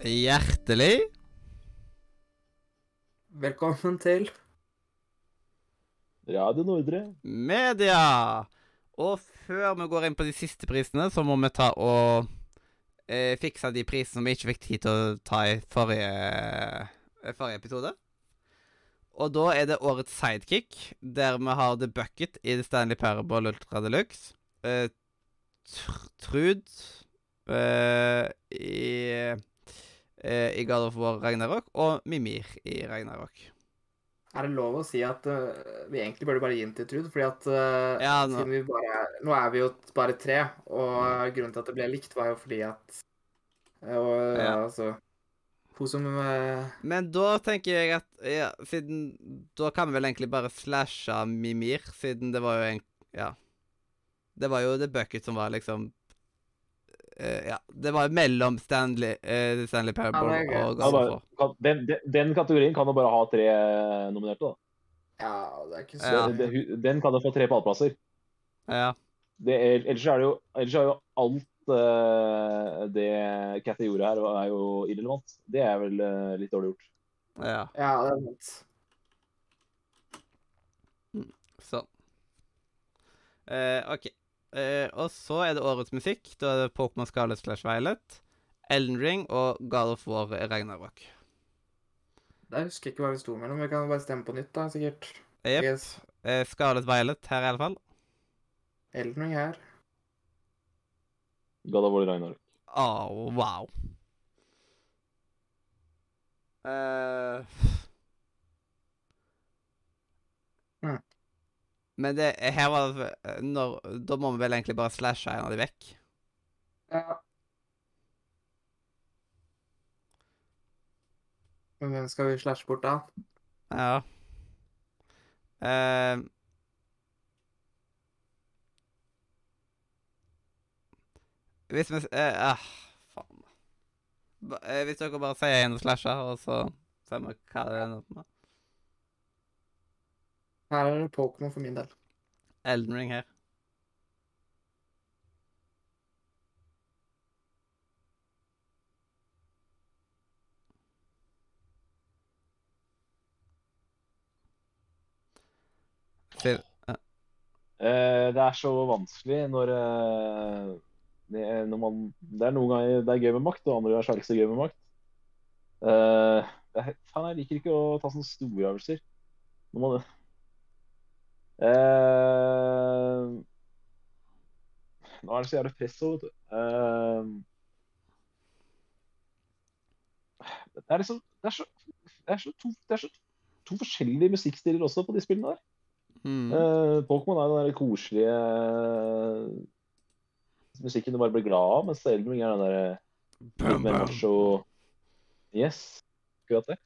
Hjertelig Velkommen til Radio Nordre. media! Og før vi går inn på de siste prisene, så må vi ta og eh, fikse de prisene vi ikke fikk tid til å ta i forrige, eh, forrige episode. Og da er det årets sidekick, der vi har The Bucket i The Stanley Parable Ultra Deluxe. Eh, Tr Trud eh, i, eh, i God of War Ragnarok, og Mimir i Ragnarok. Er det lov å si at uh, vi egentlig burde bare gi den til Trud? Fordi at uh, Ja, nå- bare Nå er vi jo bare tre, og grunnen til at det ble likt, var jo fordi at uh, Ja. altså Hun som Men da tenker jeg at ja, siden Da kan vi vel egentlig bare slashe Mimir, siden det var jo en Ja. Det var jo The Bucket som var liksom Ja. Det var mellom Stanley, uh, Stanley Parable Ja, og kan, den, den, den kategorien kan jo bare ha tre nominerte, da. Ja, det er ikke så Ja. Det- det- Den kan jo få tre pallplasser. Ja. Det er, ellers er det jo, ellers er jo alt uh, det Cathy gjorde her, er jo irrelevant. Det er vel uh, litt dårlig gjort. Ja. Ja, det er sant. Sånn. Uh, OK. Eh, og så er det årets musikk. Da er det Pokémon Scarlet slash Violet, Elden Ring og God of War Ragnarok. Der husker jeg ikke hva vi sto mellom. Vi kan bare stemme på nytt, da, sikkert. Jepp. Yes. Eh, Scarlet Violet her, i alle fall. Elden Ring her. God of War Ragnarok. Å, wow. Eh, Men det, her var det eh, når, Da må vi vel egentlig bare slashe en av de vekk. Ja. Men hvem skal vi slashe bort da? Ja. Uh, hvis vi uh, eh, ah, Faen. Hvis dere bare sier en slasher, og så ser vi hva det ender opp med. Her er det Pokémon for min del. Elden Ring her. Siv, uh, det er så vanskelig når uh, det, er, når man, det er noen ganger det er gøy med makt, og andre ganger er det ikke så gøy med makt. Uh, jeg, er- jeg liker ikke å ta sånne store øvelser. Når man eh, Nå er det så jævlig press vet du. Eh, det er liksom Det er så, det er så, to, det er så to forskjellige musikkstiler også på de spillene der. Mm. Uh, Pokémon er den der koselige musikken du bare blir glad av, mens Elden Ring er den der Bum, mer bum. macho Yes, akkurat det.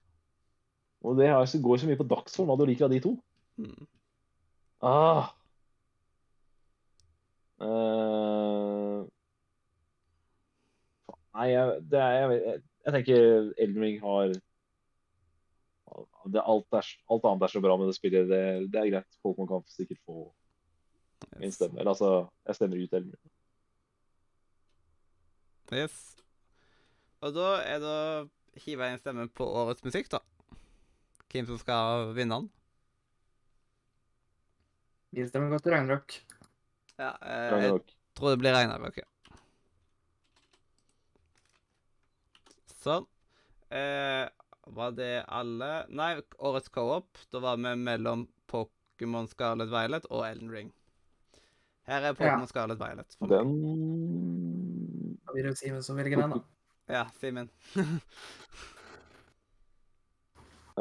Og det har- går så mye på dagsform hva du liker av de to. Hmm. Ah. Uh, Nei, jeg, det er, jeg, jeg, jeg tenker Elden Ring har det, alt, er, alt annet er så bra med det spillet. Det, det er greit. Pokémon kan sikkert få min stemme. Eller altså, jeg stemmer ut Elden Ring. yes. Og da er det å hive en stemme på årets musikk, da. Hvem som skal vinne den. Min stemmer godt til Ragnarok. Ja, eh, jeg tror det blir Ragnarok, ja. Sånn. Eh, var det alle Nei, årets co-op. Da var vi mellom Pokémon Scarlet Violet og Elden Ring. Her er Pokémon Ja. Scarlet Violet. for. Den Da blir det Simen som velger den, da. Ja, Simen. ja,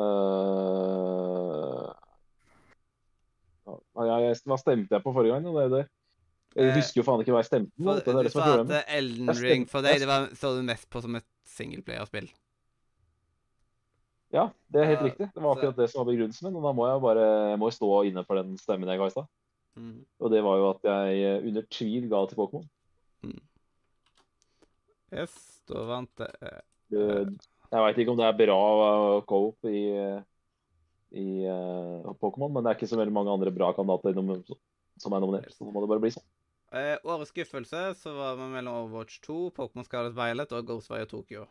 jeg, Hva stemte jeg på forrige gang? Det det. Jeg Eh, husker jo faen ikke hva jeg stemte på. Du, Det er du det som sa er at problemet. eh, Elden Ring for deg det var, så du mest på som et singleplayerspill. Ja, det er helt Ja, riktig. Det var akkurat det som var begrunnelsen min. Og da må jeg bare jeg må stå inne for den stemmen jeg ga i stad. Mm. Og det var jo at jeg eh, under tvil ga til Pokémon. Yes, da vant jeg. eh, Det- Jeg veit ikke om det er bra å co-op i, i uh, Pokémon, men det er ikke så veldig mange andre bra kandidater som er nominert. Så nå må det bare bli sånn. Eh, årets skuffelse så var vi mellom Overwatch 2, Pokémon Scarlet Violet og Ghostwire Tokyo.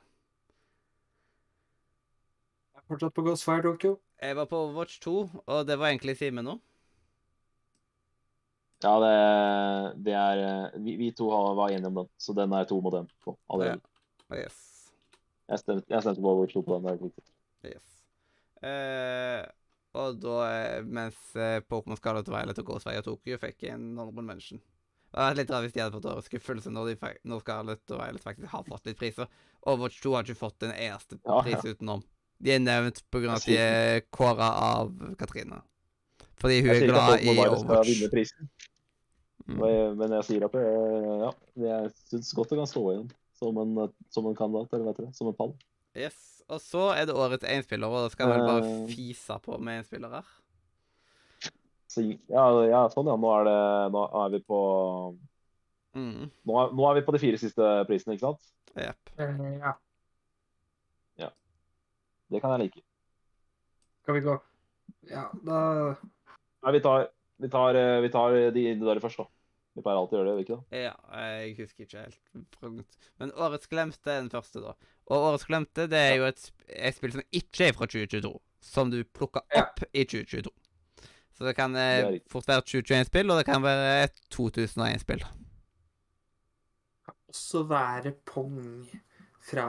Jeg er Fortsatt på Ghostfire Tokyo. Jeg var på Overwatch 2, og det var egentlig Simen nå. Ja, det, det er eh, vi, vi to var enige om den, så den er to mot én på allerede. Yes. Jeg stemte, jeg stemte på Overwatch 2 på den. det er helt riktig. yes. Eh, og da, eh, mens eh, Pokémon Scarlet Violet og Ghostfire Tokyo fikk en honorable mention. Det hadde vært litt rart hvis de hadde fått årets skuffelse når, de, når Scarlet og Violet faktisk har fått litt priser. Overwatch 2 har ikke fått en eneste Ja, ja. pris utenom. De er nevnt av at de er kåra av Katrine. Fordi hun er glad i Violet Overwatch. Mm. men- men jeg sier at det, ja, jeg syns godt det kan stå igjen som en, som en kandidat, eller hva heter det, som en pall. Yes. Og så er det årets énspiller, og da skal jeg vel bare Eh. fise på med énspillere. Så, ja, ja, sånn ja. Nå er, det, nå er vi på Mm. nå er, nå er vi på de fire siste prisene, ikke sant? Yep. Ja. Ja. Det kan jeg like. Skal vi gå Ja, da Nei, vi tar, vi tar, eh, vi tar de individuelle først, da. Vi pleier alltid å gjøre det, gjør vi ikke det? Ja, jeg husker ikke helt. Men Årets glemte er den første, da. Og Årets glemte det er jo et, et spill som ikke er fra 2022. Som du plukker opp i 2022. Så det kan eh, fort være et 2021-spill, og det kan være et 2001-spill. kan også være Pong fra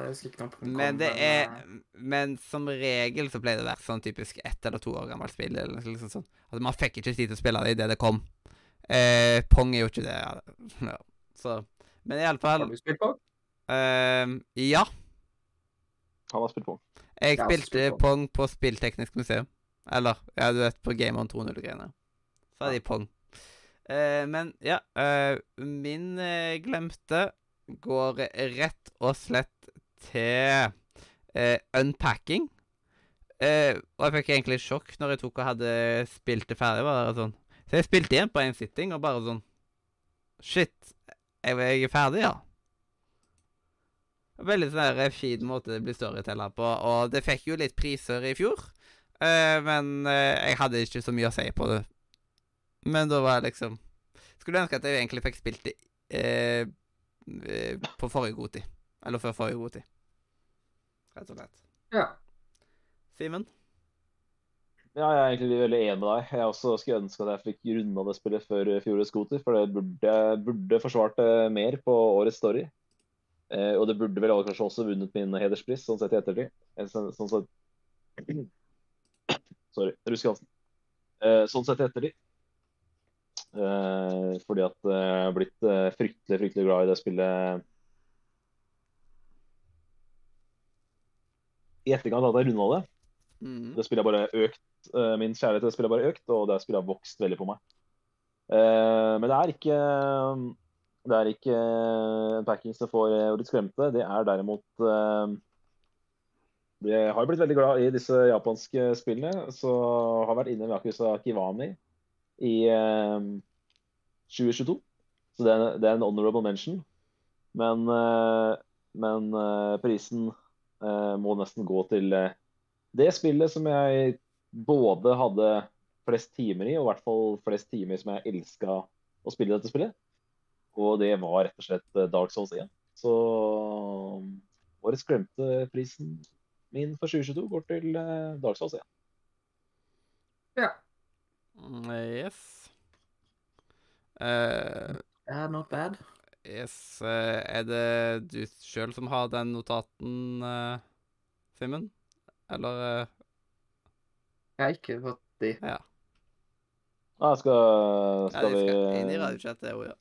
Jeg husker ikke Pong Men det eh, er Men som regel så pleier det å være sånn typisk ett eller to år gammelt spill. Eller liksom sånn. Altså, man fikk ikke tid til å spille det idet det kom. Eh, Pong er jo ikke det. Ja. Så Men iallfall Har du spilt Pong? Eh, Ja. Han har spilt Pong? Jeg Jeg spilte spilt Pong på Spillteknisk museum. Eller, ja, du vet, på Game On 2.0-greiene. Så hadde de Pong. Uh, men ja, uh, min eh, glemte går rett og slett til eh, unpacking. Eh, og jeg fikk egentlig sjokk når jeg tok og hadde spilt det ferdig. Bare sånn. Så jeg spilte igjen på én sitting, og bare sånn Shit, jeg, jeg er ferdig, ja. Veldig sånn der fin måte det blir storyteller på, og det fikk jo litt priser i fjor. Uh, men uh, jeg hadde ikke så mye å si på det. Men da var jeg liksom Skulle ønske at jeg egentlig fikk spilt det uh, eh, på forrige god tid. Eller før forrige god tid. Rett og slett. Ja. Simen? Ja, jeg er egentlig veldig enig med deg. Jeg også skulle ønske at jeg fikk runda det spillet før fjorårets Scooter, for det burde, burde forsvart det mer på årets story. Eh, og det burde vel kanskje også vunnet min hederspris, sånn sett i ettertid. Eh, Sånn, sånn sett Sorry, ruskehalsen. Eh, sånn sett i ettertid. Eh, fordi at jeg har blitt fryktelig, fryktelig glad i det spillet i etterkant at jeg runda det. Mm. Det spillet har bare økt. Min kjærlighet til det spillet har bare økt, og det spillet har vokst veldig på meg. Eh, Men det er ikke det er ikke en packing som får eh, årets glemte. Det er derimot eh, Jeg har blitt veldig glad i disse japanske spillene, så har vært inne med Akusa Kiwami i eh, 2022. Så det er, det er en honorable mention. Men, eh, men eh, prisen eh, må nesten gå til eh, det spillet som jeg både hadde flest timer i, og i hvert fall flest timer som jeg elska å spille dette spillet. Og det var rett og slett eh, Dark Souls 1. Så um, årets glemte prisen min for 2022 går til eh, Dark Souls 1. ja. Mm, Yes. Uh, Yeah, not bad. yes. Uh, er det du sjøl som har den notaten, uh, Simen? Eller uh... Jeg har ikke fått de. Ja, skal, Ja, skal de vi skal inn i radiochatten, òg, ja.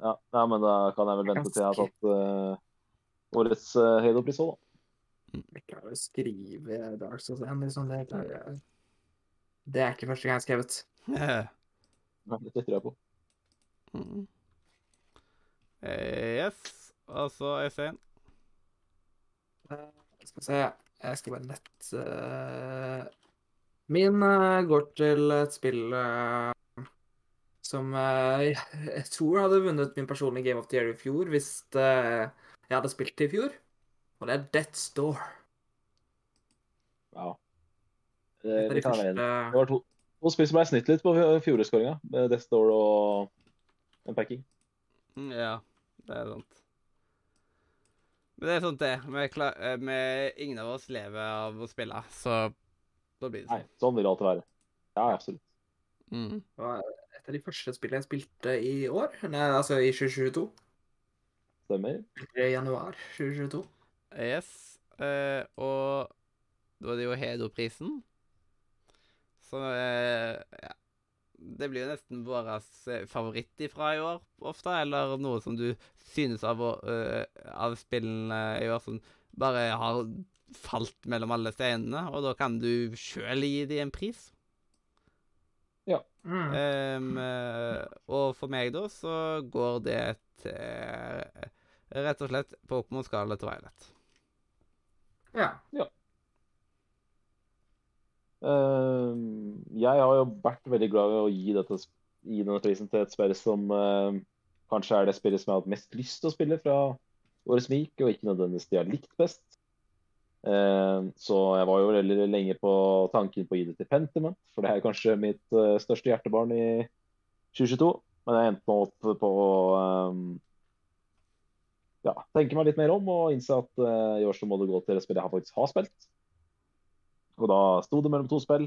Ja, ja, men da kan jeg vel vente til jeg har tatt uh, årets uh, Halo-pris òg, da. Jeg klarer å skrive Dark Souls 1, liksom. Det, klarer jeg. det er ikke første gang jeg har skrevet. Nei, Det tror jeg på. Mm. Eh, yes. Altså, så Øystein. Eh, Skal vi se Jeg skal bare nett uh... Min uh, går til et spill eh, som eh, jeg, jeg tror hadde vunnet min personlige Game of the Year i fjor hvis eh, jeg hadde spilt det i fjor. Og det er Death's Door. Ja. Det, det, det de kan jeg være enig i. første Det var to, to spill som ble snitt litt på fjorårskåringa. Death Door og Unpacking. Mm, Ja, det er sant. Men det er sånt det. Vi, er klar, eh, vi, ingen av oss lever av å spille, så da blir det sånn. Nei, sånn vil det alltid være. Ja, absolutt. Mm. Det et av de første spillene jeg spilte i år. Nei, altså i 2022. Stemmer. I januar 2022. Yes. Uh, og da er det jo Hedo-prisen. Så uh, ja. Det blir jo nesten vår eh, favoritt ifra i år, ofte. Eller noe som du synes av, eh, av spillene i år som bare har falt mellom alle steinene. Og da kan du sjøl gi dem en pris. Mm. Eh, og for meg, da, så går det til rett og slett Pokémon Scarlet Violet. Ja. Eh, jeg har jo vært veldig glad i å gi, dette, gi denne prisen til et spill som uh, kanskje er det spillet som jeg har hatt mest lyst til å spille fra årets Meek, og ikke nødvendigvis de har likt best. Eh, så jeg var jo veldig lenge på tanken på å gi det til Pentiment, for det er kanskje mitt eh, største hjertebarn i 2022. Men jeg endte meg opp på å eh, ja, tenke meg litt mer om og innse at i år så må det gå til et spill jeg faktisk har spilt. Og da sto det mellom to spill,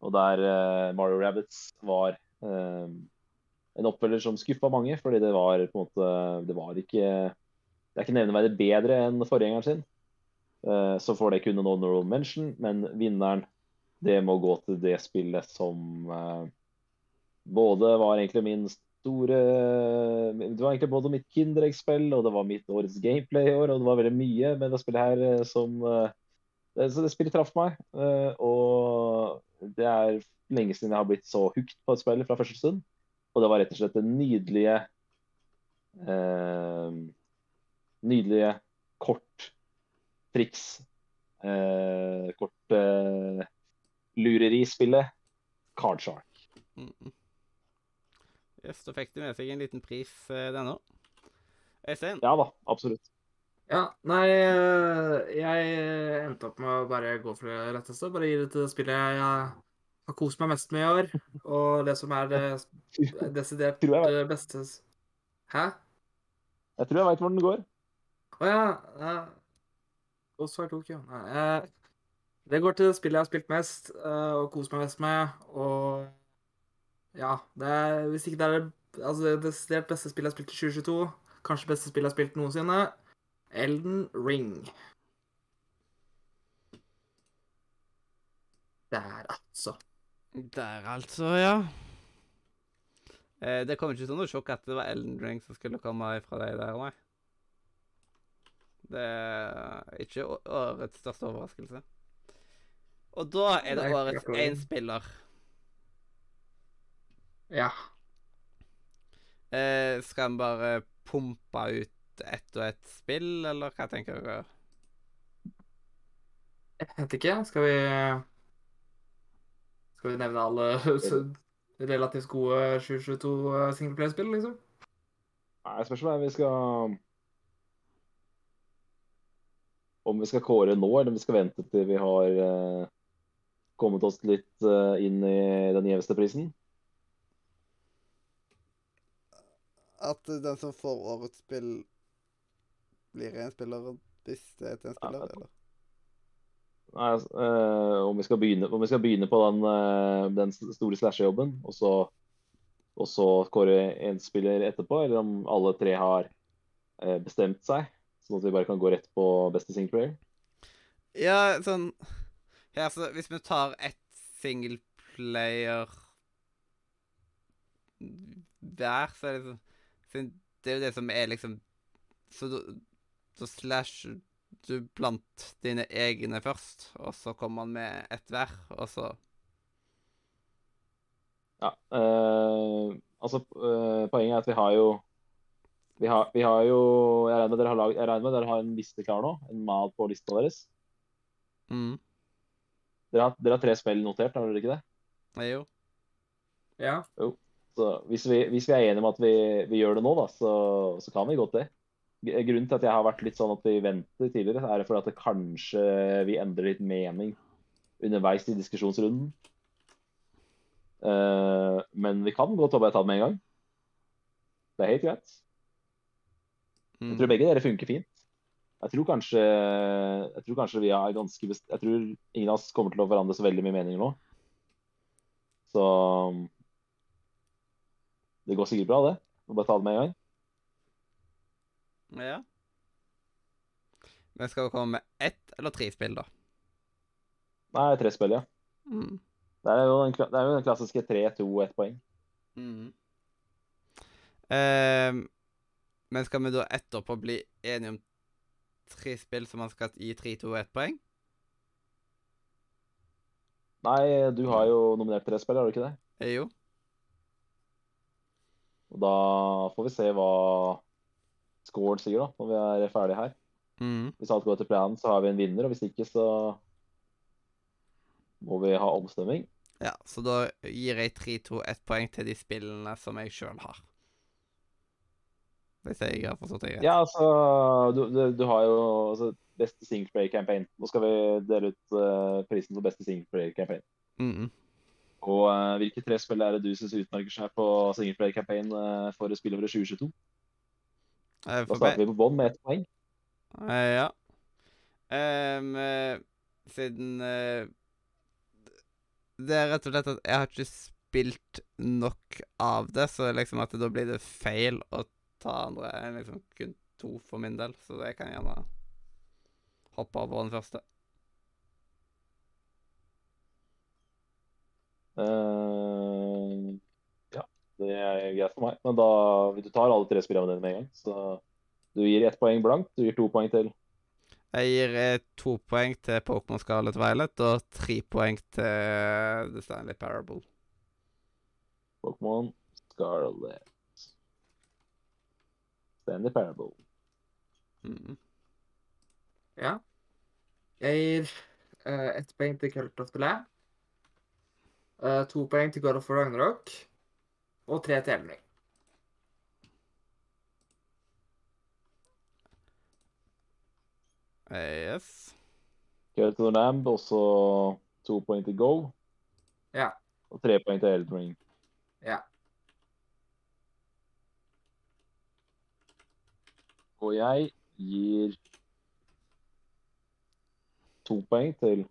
og der Mario Rabbits var en oppfølger som skuffa mange, fordi det var på en måte Det var ikke Det er ikke nevneverdig bedre enn forgjengeren sin. Eh, så får det kun en honorable mention, men vinneren det må gå til det spillet som eh, både var egentlig min store Det var egentlig både mitt Kinderegg-spill og det var mitt årets gameplay i år, og det var veldig mye med det spillet her eh, som eh, Så det spillet traff meg, eh, og det er lenge siden jeg har blitt så hooked på et spill fra første stund. Og det var rett og slett det nydelige eh, Nydelige kort triks. Eh, kort eh, lurerispillet Card Shark. Mm. mm. Yes, da fikk du med seg en liten pris, eh, den òg. Øystein? Ja da, absolutt. Ja, nei, øh, jeg endte opp med å bare gå for det letteste. Bare gi det til det spillet jeg har kost meg mest med i år. Og det som er det desidert beste Hæ? Jeg tror jeg veit hvor den går. Å ja. Så er Tokyo. Nei, eh, det går til spillet jeg har spilt mest øh, og kost meg mest med. Og ja, det er, hvis ikke det er altså det desidert beste spillet jeg har spilt i 2022, kanskje beste spillet jeg har spilt noensinne, Elden Ring. Der, altså. Der, altså, ja. Eh, det kom ikke som noe sjokk at det var Elden Ring som skulle komme fra deg der, nei. Det er ikke årets største overraskelse. Og da er det årets én spiller. Ja. Eh, skal en bare pumpe ut ett og ett spill, eller hva tenker dere? Jeg vet ikke. Skal vi Skal vi nevne alle relativt gode 2022 singleplayerspill, liksom? Nei, Spørsmålet er om vi skal Om vi skal kåre nå, eller om vi skal vente til vi har eh, kommet oss litt eh, inn i den gjeveste prisen. At den som får årets spill, blir en spiller hvis det er til en spiller, eller? Nei, altså, eh, om, vi skal begynne, om vi skal begynne på den, eh, den store slasherjobben, og så, og så kåre en spiller etterpå, eller om alle tre har eh, bestemt seg, sånn at vi bare kan gå rett på beste singleplayer. Ja, sånn Ja, så hvis vi tar ett singleplayer hver, så er det sånn Det er jo det som er liksom Så du, da slash du blant dine egne først, og så kommer man med ett hver, og så Ja, Øh, altså øh, Poenget er at vi har jo vi har, vi har jo Jeg regner med dere har, lag, jeg regner med dere har en liste klar nå? En mal på lista deres? mm. Dere har, dere har tre spill notert, har dere ikke det? Det er jo Ja. Så hvis vi, hvis vi er enige om at vi, vi gjør det nå, da, så, så kan vi godt det. Grunnen til at jeg har vært litt sånn at vi venter tidligere, er fordi at det kanskje vi endrer litt mening underveis i diskusjonsrunden. Uh, men vi kan godt ta det med en gang. Det er helt greit. Jeg mm. tror begge dere funker fint. Jeg tror kanskje Jeg tror kanskje vi er ganske best... Jeg tror ingen av oss kommer til å forandre så veldig mye meninger nå. Så Det går sikkert bra, det. Må bare ta det med en gang. Ja. Men skal vi komme med ett eller tre spill, da? Nei, tre spill, ja. Mm. Det er jo den, det er jo den klassiske 3-2, ett poeng. Mm. Ehm, men skal vi da etterpå bli enige om tre spill som man skal gi 3, 2 og 1 poeng? Nei, du har jo nominert tre spill, har du ikke det? Eh, Jo. Og da får vi se hva scoren sier, da, når vi er ferdige her. Mm. Hvis alt går til planen, så har vi en vinner, og hvis ikke, så må vi ha omstemming. Ja, så da gir jeg 3, 2, 1 poeng til de spillene som jeg sjøl har. Hvis jeg har forstått det greit. Ja, altså Du, du, du har jo altså, beste singleplayer-campaign. Nå skal vi dele ut uh, prisen for beste singleplayer-campaign. Mm. Og uh, hvilke tre spill er det du syns utmerker seg på singleplayer-campaign uh, for spillåret 2022? Eh, Da starter vi på bånn med ett poeng. Ja. Um, siden Det er rett og slett at jeg har ikke spilt nok av det, så liksom at da blir det feil å ta andre enn liksom kun to for min del, så jeg kan gjerne hoppe over den første. Uh, ja, det er greit for meg. Men da du tar alle tre spillene dine med en gang. Så du gir ett poeng blankt, du gir to poeng til. Jeg gir eh, to poeng til Pokémon Scarlet Violet og tre poeng til The Stanley Parable. Pokémon Scarlet. Stanley Parable. Mm. Ja. Jeg gir uh, ett poeng til Cult of the Lamb. Uh, to poeng til God of Ragnarok. Og tre til Elmring. Yes. Yes. of the Lamb, også to poeng til Go. Ja. Og tre poeng til Elden Ring. Ja. Og jeg gir to poeng til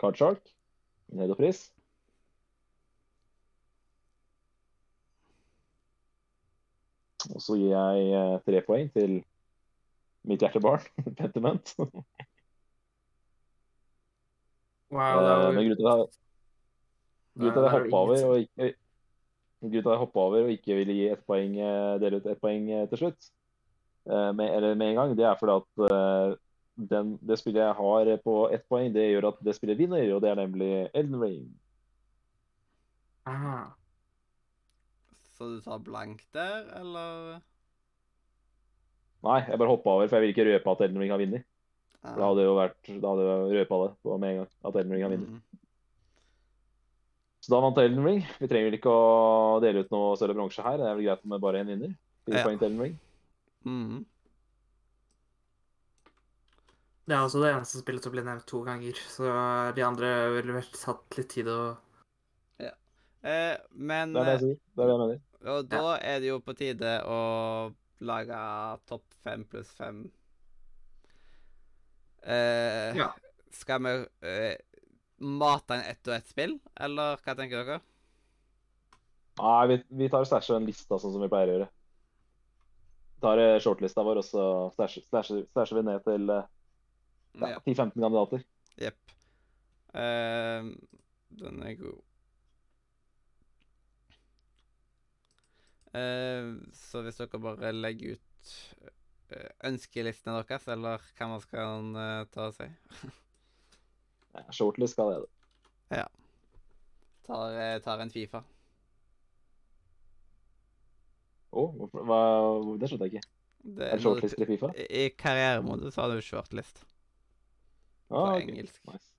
Cardshark, Ned og så gir jeg eh, tre poeng til mitt hjertebarn, Pentiment. Wow, det var Eh, Men grunnen til at jeg er hoppa over og ikke grunnen til at jeg hoppet over og ikke ville gi ett poeng, eh, dele ut ett poeng eh, til slutt, eh, med, eller med en gang, det er fordi at eh, den, det spillet jeg har på ett poeng, det gjør at det spillet vinner, og det er nemlig Elden Ring. Aha. Så du tar blank der, eller? Nei, jeg bare hoppa over, for jeg vil ikke røpe at Elden Ring har vunnet. Ah. Da hadde jo vært, da hadde jeg røpa det på med en gang, at Elden Ring har vunnet. Mm. Så da vant Elden Ring. Vi trenger vel ikke å dele ut noe større bronse her. Det er vel greit med bare én vinner. Fire Ja. poeng til Elden Ring. Mm. Det er også det eneste spillet som blir nevnt to ganger, så de andre ville vel tatt litt tid å Eh, men Det er det jeg sier. Det er det jeg mener. eh, Og da er det jo på tide å lage topp fem pluss fem. Eh, Ja. Skal vi eh, mate inn ett og ett spill, eller hva tenker dere? Nei, vi, vi tar stæsjer den lista sånn som vi pleier å gjøre. Tar eh, shortlista vår, og så stæsjer, vi ned til eh, ja, Ja. 10-15 kandidater. Jepp. Uh, den er god. Eh, så hvis dere bare legger ut eh, ønskelistene deres, eller hva man skal ta og si shortlist skal det. Tar, eh, tar en Fifa. Hvorfor- hva, det skjønte jeg ikke. Det Er du- shortlist i Fifa? I karrieremodus har du shortlist på Ah, okay. engelsk. Nice.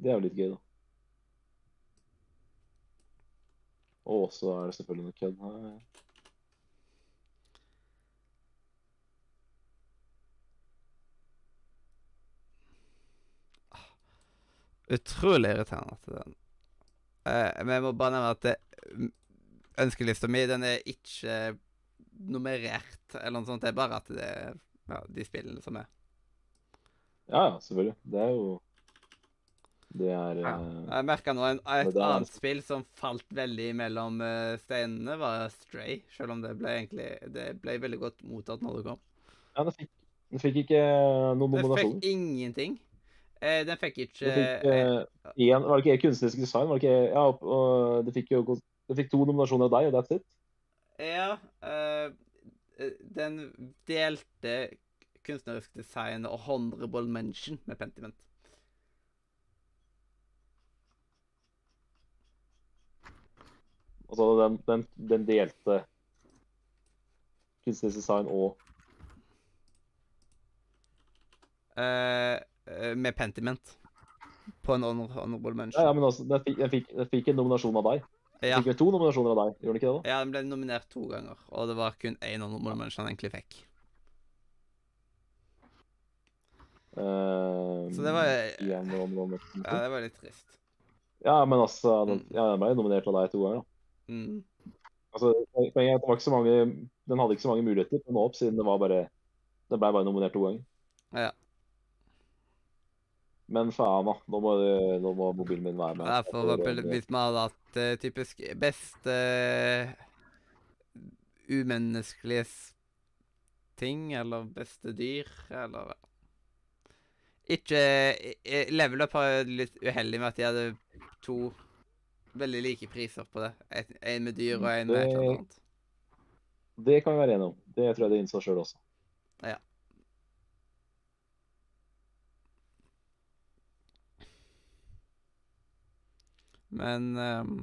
Det er jo litt gøy, da. Og så er det selvfølgelig noe kødd her. Utrolig irriterende til den. Eh, men jeg må bare nevne at det, ønskelista mi den er ikke nummerert eller noe sånt. Det er bare at det er ja, de spillene som er. Ja, ja, selvfølgelig. Det er jo Det er Ja. eh, Jeg merka nå en, et er- annet spill som falt veldig mellom eh, steinene, var Stray. Selv om det ble egentlig Det ble veldig godt mottatt når det kom. Ja, den fikk, det fikk ikke noen Den fikk ingenting. Eh, den fikk ikke det fikk eh, en, Var det ikke kunstnerisk design? Var det ikke, ja, og- og det fikk jo det fikk to nominasjoner av deg, og that's it. Ja, Uh, den delte kunstnerisk design og honorable mention med Pentiment. Altså den, den, den delte kunstnerisk design og eh, med Pentiment. På en honor honorable Ja, mention. ja men altså, den fikk, den fikk, den fikk en nominasjon av deg. Den Ja, fikk vel to nominasjoner av deg, gjorde den ikke det? da? ja, den ble nominert to ganger, og det var kun én av nominasjonene han egentlig fikk. Eh, Så det var Ja, det var litt trist. Ja, men altså den, Mm. ja, den ble nominert av deg to ganger, da. Mm. Altså, poenget er at mange Den hadde ikke så mange muligheter til å nå opp, siden det var bare Den ble bare nominert to ganger. Ja. Men faen, da. Nå må, nå må mobilen min være med. Var det hvis man hadde hatt uh, typisk best uh, umenneskelige ting, eller beste dyr, eller Ikke uh, Level Up har litt uheldig med at de hadde to veldig like priser på det. En med dyr og en med et eller annet. Det kan vi være enige om. Det tror jeg de innså sjøl også. Ja. Men um,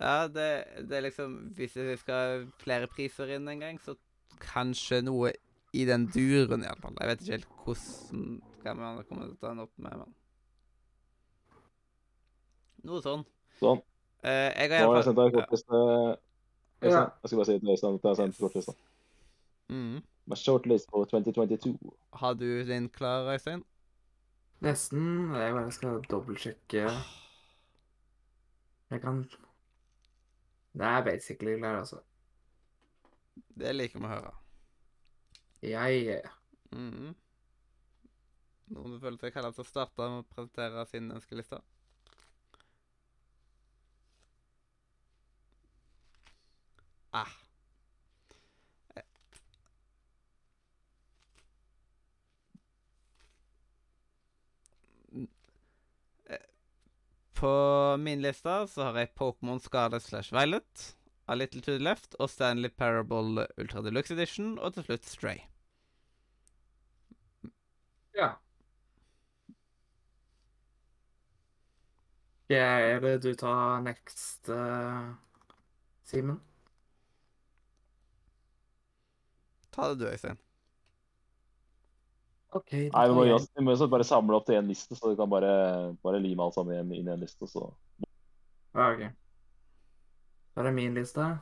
Ja, det, det er liksom Hvis vi skal flere priser inn en gang, så kanskje noe i den duren, iallfall. Jeg vet ikke helt hvordan hva man kommer til å ta den opp med, men Noe sånn. Sånn. Uh, jeg har Nå har jeg sendt deg kortliste. Ja. Jeg skal bare si til Øystein at jeg har sendt kortlista. mm. My shortlist for 2022. Har du din klar, Øystein? Nesten. Jeg bare skal dobbeltsjekke. Jeg kan Det er basically klar, altså. Det liker vi å høre. Jeg Mhm. Noen du føler deg kalla til å starte med å presentere sin ønskeliste? Ah. Eh. Mm. Eh, På min liste så har jeg Pokémon Scarlet slash Violet, A Little to the Left og Stanley Parable Ultra Deluxe Edition, og til slutt Stray. Ja. Jeg vil du ta next, uh, Simen? Ta det du, Øystein. OK. da Nei, vi må, jo jeg- vi må bare samle opp til én liste, så du kan bare, bare lime alt sammen inn inn i en liste. Så. Ja, OK. Da er det min liste.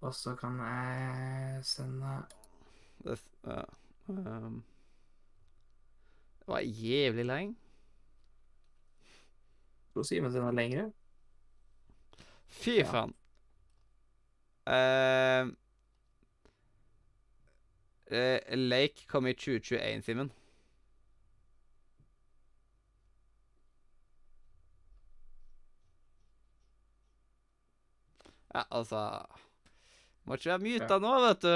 Og så kan jeg sende Det, ja. um, det var jævlig lenge. Tror Simen sin er lengre. Fy Ja. faen. Eh, Lake kom i 2021, Simen. Ja, altså Må ikke være myta nå, vet du.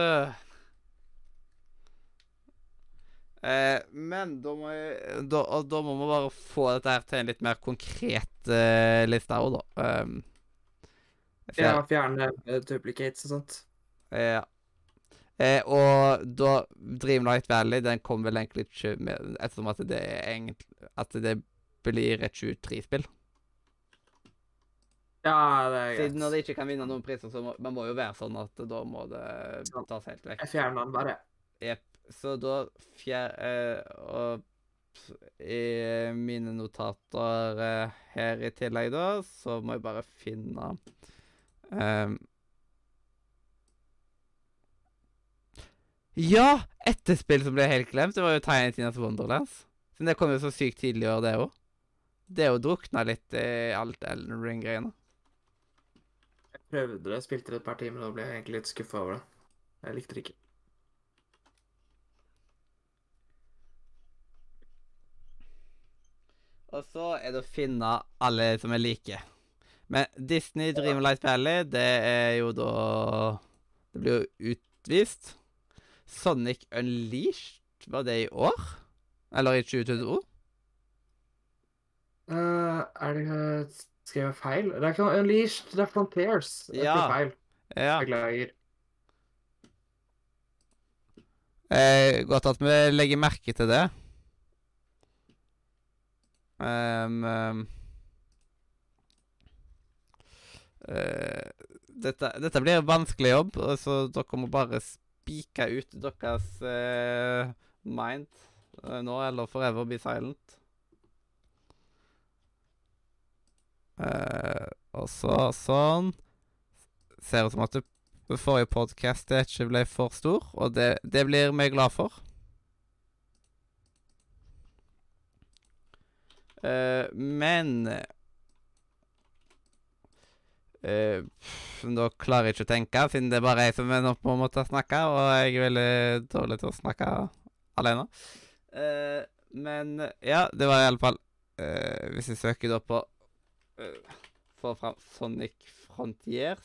Eh, men da må, jeg, da, da må vi bare få dette her til en litt mer konkret eh, liste òg, da. Um, Ja, fjerne eh, duplicates og sånt. ja. Eh, og da Dreamlight Valley den kom vel egentlig ikke med Ettersom at det er egentlig At det blir et 23-spill. Ja, det er Siden når de det ikke kan vinne noen priser, så må man må jo være sånn at da må det tas helt vekk. Jeg fjerner den bare. Jepp. Så da fjer... Eh, og i mine notater eh, her i tillegg, da, så må jeg bare finne ehm. Ja! Etterspill som ble helt glemt, det var jo Tiny Tinas Wonderlands. Siden det kom jo så sykt tidlig i år, det òg. Det jo drukna litt i alt Elden Ring-greiene. Jeg prøvde det, spilte det et par timer, og ble jeg egentlig litt skuffa over det. Jeg likte det ikke. Og så er det å finne alle som er like. Men Disney Dreamlight Valley, det er jo da Det blir jo utvist. Sonic Unleashed, var det i år? Eller i 2022? Uh, er det skrevet jeg feil? Det er ikke noe Unleashed, det er Frontiers. Jeg Ja. skrev feil. Ja. Beklager. Eh, godt at vi legger merke til det. Um, um, uh, dette, dette blir en vanskelig jobb, så dere må bare spike ut deres eh, mind eh, nå, eller forever be silent. Eh, og så sånn. Ser ut som at det forrige podkast ikke ble for stor, og det, det blir vi glad for. Eh, men eh, da klarer jeg ikke å tenke, siden det er bare jeg som er nå på en måte å snakke, og jeg er veldig dårlig til å snakke alene. Uh, men ja, det var i alle fall uh, Hvis jeg søker da på uh, Få fram Sonic Frontiers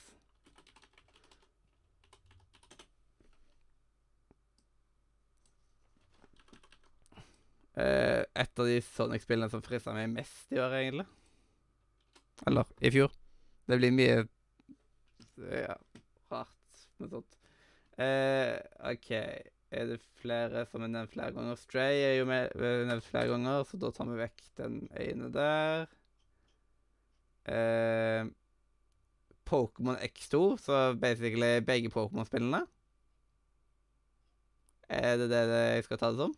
et av de Sonic-spillene som frista meg mest i år, egentlig. Eller i fjor. Det blir mye ja, rart med sånt. Eh, OK. Er det flere som er nevnt flere ganger? Stray er jo med, er nevnt flere ganger, så da tar vi vekk den ene der. Eh, Pokémon X2, så basically begge Pokémon-spillene. Er det det jeg skal ta det som?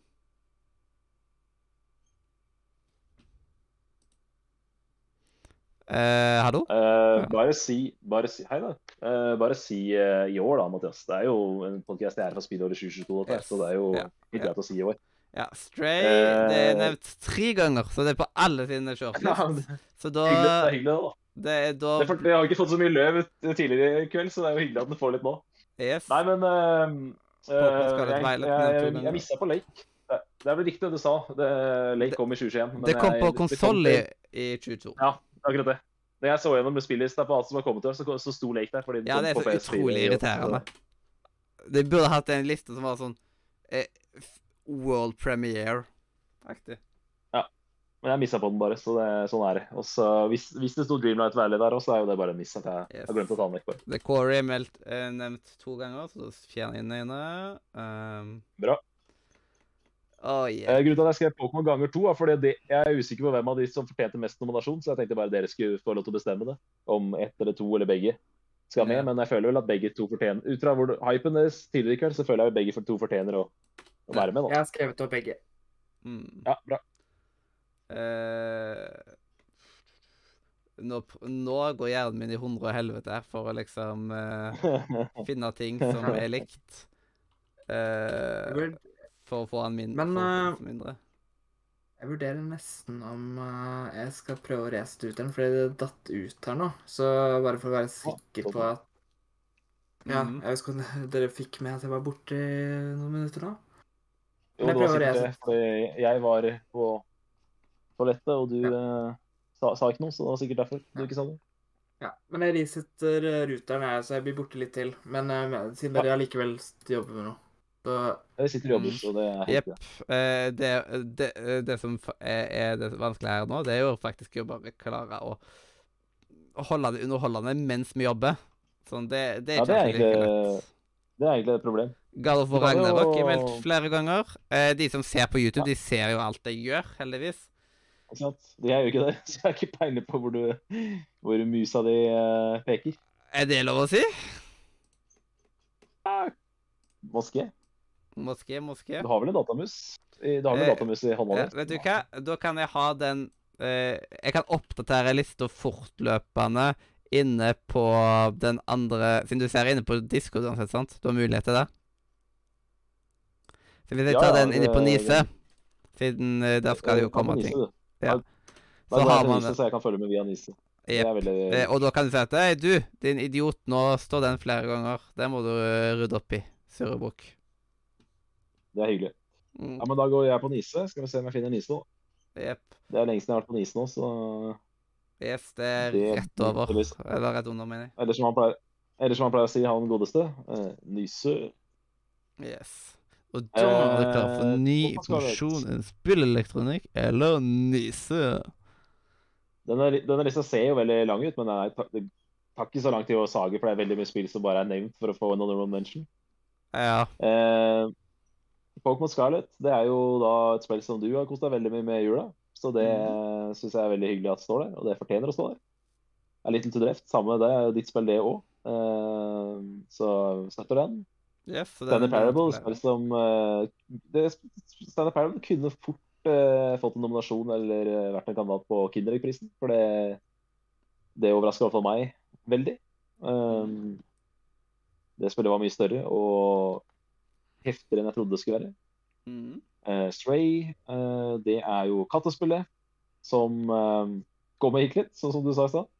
Eh, hallo? Eh, bare si bare si, Hei, da. Eh, bare si eh, i år, da, Mathias. Det er jo en podkast jeg er fra spillåret 2022, dette, her, Yes. så det er jo Ja. Ja. greit å si i år. Ja, Stray det er Eh. nevnt tre ganger, så det er på alle sine Ja, shortlist. det, Så da hyggelig, det er hyggelig, da. Det er da Det, for, det har ikke fått så mye løv tidligere i kveld, så det er jo hyggelig at den får litt nå. Yes. Nei, men uh, jeg, jeg, jeg, jeg missa på Lake. Det, det er vel riktig det du sa. Det, Lake kom i 2021. men det kom på konsoll i, i 2022. Ja, akkurat det. Når jeg så gjennom spillelista på alt som har kommet til, så, så sto Lake der. fordi den Ja, det er så utrolig irriterende. De burde hatt en liste som var sånn eh, World premiere-aktig. Ja. Men jeg missa på den bare, så det, sånn er det. Og så hvis, hvis det sto Dreamlight Valley der også, så er jo det bare en miss at jeg Yes. har glemt å ta den vekk. bare. The Quarry er meldt, eh, nevnt to ganger, så fjerner jeg den ene. Um, Bra. Oh, Eh, yeah. grunnen til at jeg skrev Pokémon ganger to, er fordi det, jeg er usikker på hvem av de som fortjente mest nominasjon, så jeg tenkte bare dere skulle få lov til å bestemme det. Om ett eller to eller begge skal med. Yeah. Men jeg føler vel at begge to fortjener Ut fra hvor hypen deres tidligere i kveld, så føler jeg at begge to fortjener å, å være med. Jeg har skrevet opp begge. Mm. Ja, bra. Uh... nå, nå går hjernen min i hundre og helvete her for å liksom uh, finne ting som er likt. Uh, for å få han min Men, å eh, mindre. jeg vurderer nesten om uh, jeg skal prøve å race ut den, fordi det datt ut her nå. Så bare for å være sikker på at Ja, Mhm. jeg ikke om dere fikk med at jeg var borte i noen minutter nå? Jo, jeg var prøver sikkert det, det. Jeg var på toalettet, og du eh, sa, sa ikke noe, så det var sikkert derfor du ikke sa det. Ja, men jeg resetter ruteren, jeg, så jeg blir borte litt til. Men uh, siden dere allikevel jobber med noe, så Jeg sitter i jobber, Mm. så det er Jepp. Eh, det, det, det som er, er det vanskelige her nå, det er jo faktisk å bare klare å holde det underholdende mens vi jobber. Sånn, det, det er Ja, ikke det er egentlig- Det er egentlig et problem. God of War Ragnarok er meldt flere ganger. Eh, de som ser på YouTube, de ser jo alt jeg gjør, heldigvis. Ikke sant? De er jo ikke det, så jeg har ikke peiling på hvor, du, hvor musa di eh, peker. Er det lov å si? Moské. Moské, moské. Du har vel en datamus? Du har vel Eh, datamus i hånda eh, vet du hva? Da kan jeg ha den eh, Jeg kan oppdatere lista fortløpende inne på den andre Siden du ser inne på Discord uansett, sant? Du har mulighet til det? Så hvis jeg Ja, tar den inne på Nise Siden eh, der skal det jo komme ting. Ja. Så har man Nise, så jeg kan følge med via Nise. Yep. Veldig Eh, og da kan du si at Hei, du, din idiot, nå står den flere ganger. Det må du eh, rydde opp i. Surrebukk. Det er hyggelig. Mm. Ja, men da går jeg på Nise. Skal vi se om jeg finner Nise nå. Yep. Det er lenge siden jeg har vært på Nise nå, så Yes, det er Det- rett over. Eller rett under, mener jeg. Eller som han pleier, eller som han pleier å si, han godeste. uh, Nise. Yes. Og da er det klart for Eh, ny porsjon innen spillelektronikk eller nise. Denne, denne lista ser jo veldig lang ut, men er, det tar ikke så lang tid å sage, for det er veldig mye spill som bare er nevnt for å få en honorable mention. Ja. Eh, Pokémon Scarlet det er jo da et spill som du har kost deg veldig mye med i jula. Så det mm. syns jeg er veldig hyggelig at det står der, og det fortjener å stå der. A Little to Left, samme det, er jo ditt spill det òg. Uh, så støtter den. Yes, Stanley Parable, spill som uh, det, Stanley Parable kunne fort uh, fått en nominasjon eller eh, vært en kandidat på Kinderegg-prisen. For det, det overrasker i hvert fall meg veldig. Um, det spillet var mye større og heftigere enn jeg trodde det skulle være. Mm. Uh, Stray, uh, det er jo kattespillet som uh, går med hit litt, sånn som du sa i stad.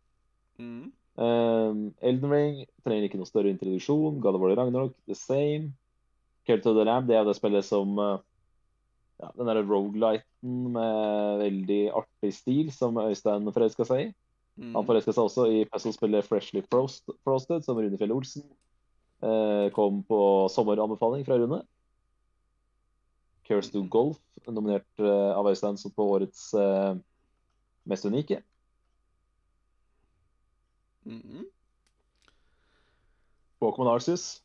Mm. Elden Ring trenger ikke noe større introduksjon. God of War Ragnarok, the same. Care to the Lamb, det er jo det spillet som ja, Den derre rogelighten med veldig artig stil som Øystein forelska seg i. Mm. Han forelska seg også i puzzlespillet Freshly Frosted, som Rune Fjell Olsen kom på sommeranbefaling fra Rune. Curse to Golf, nominert eh, av Øystein som på årets eh, mest unike. Mhm. Pokémon Arsis.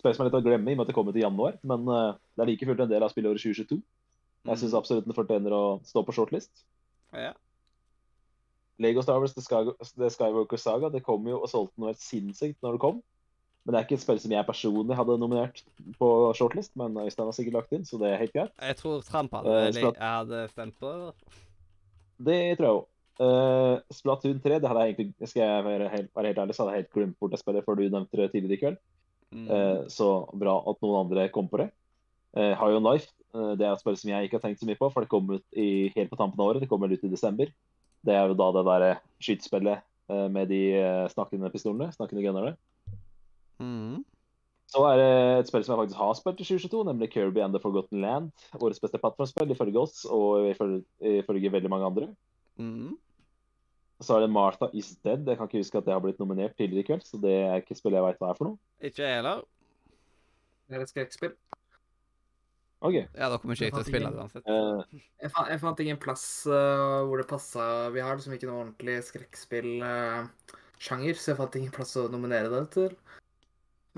Spill som er litt å glemme i og med at det kommer til januar, men eh, det er like fullt en del av spillåret 2022. Jeg syns Mhm. absolutt den fortjener å stå på shortlist. Ja. Lego Star Wars The, Sky The Skywalker Saga det kom jo og solgte noe helt sinnssykt når det kom. Men det er ikke et spill som jeg personlig hadde nominert på shortlist, men Øystein har sikkert lagt inn, så det er helt greit. Jeg tror Tramp hadde, uh, Splat- jeg hadde stemt på det. Tror jeg òg. Uh, Splatoon 3, det hadde jeg egentlig Skal jeg være helt, være helt ærlig, så hadde jeg helt glemt bort det spillet før du nevnte det tidligere i kveld. Mm. Uh, så bra at noen andre kom på det. Uh, High on Life uh, det er et spill som jeg ikke har tenkt så mye på, for det kom ut i, helt på tampen av året. Det kommer ut i desember. Det er jo da det derre skytespillet eh, med de eh, snakkende pistolene, snakkende gunnerne. Mhm. Så er det et spill som jeg faktisk har spilt i 2022, nemlig Kirby and the Forgotten Land. Årets beste plattformspill ifølge oss, og ifølge, ifølge veldig mange andre. Mm. Så er det Martha Is Dead. Jeg kan ikke huske at det har blitt nominert tidligere i kveld, så det er ikke et spill jeg veit hva er for noe. Ikke jeg heller. Det er et skrekkspill. OK. Ja, da kommer ikke jeg til å spille det uansett. Eh, Jeg fant, jeg fant ingen plass uh, hvor det passa. Vi har liksom ikke noe ordentlig skrekkspillsjanger, uh, så jeg fant ingen plass å nominere det til.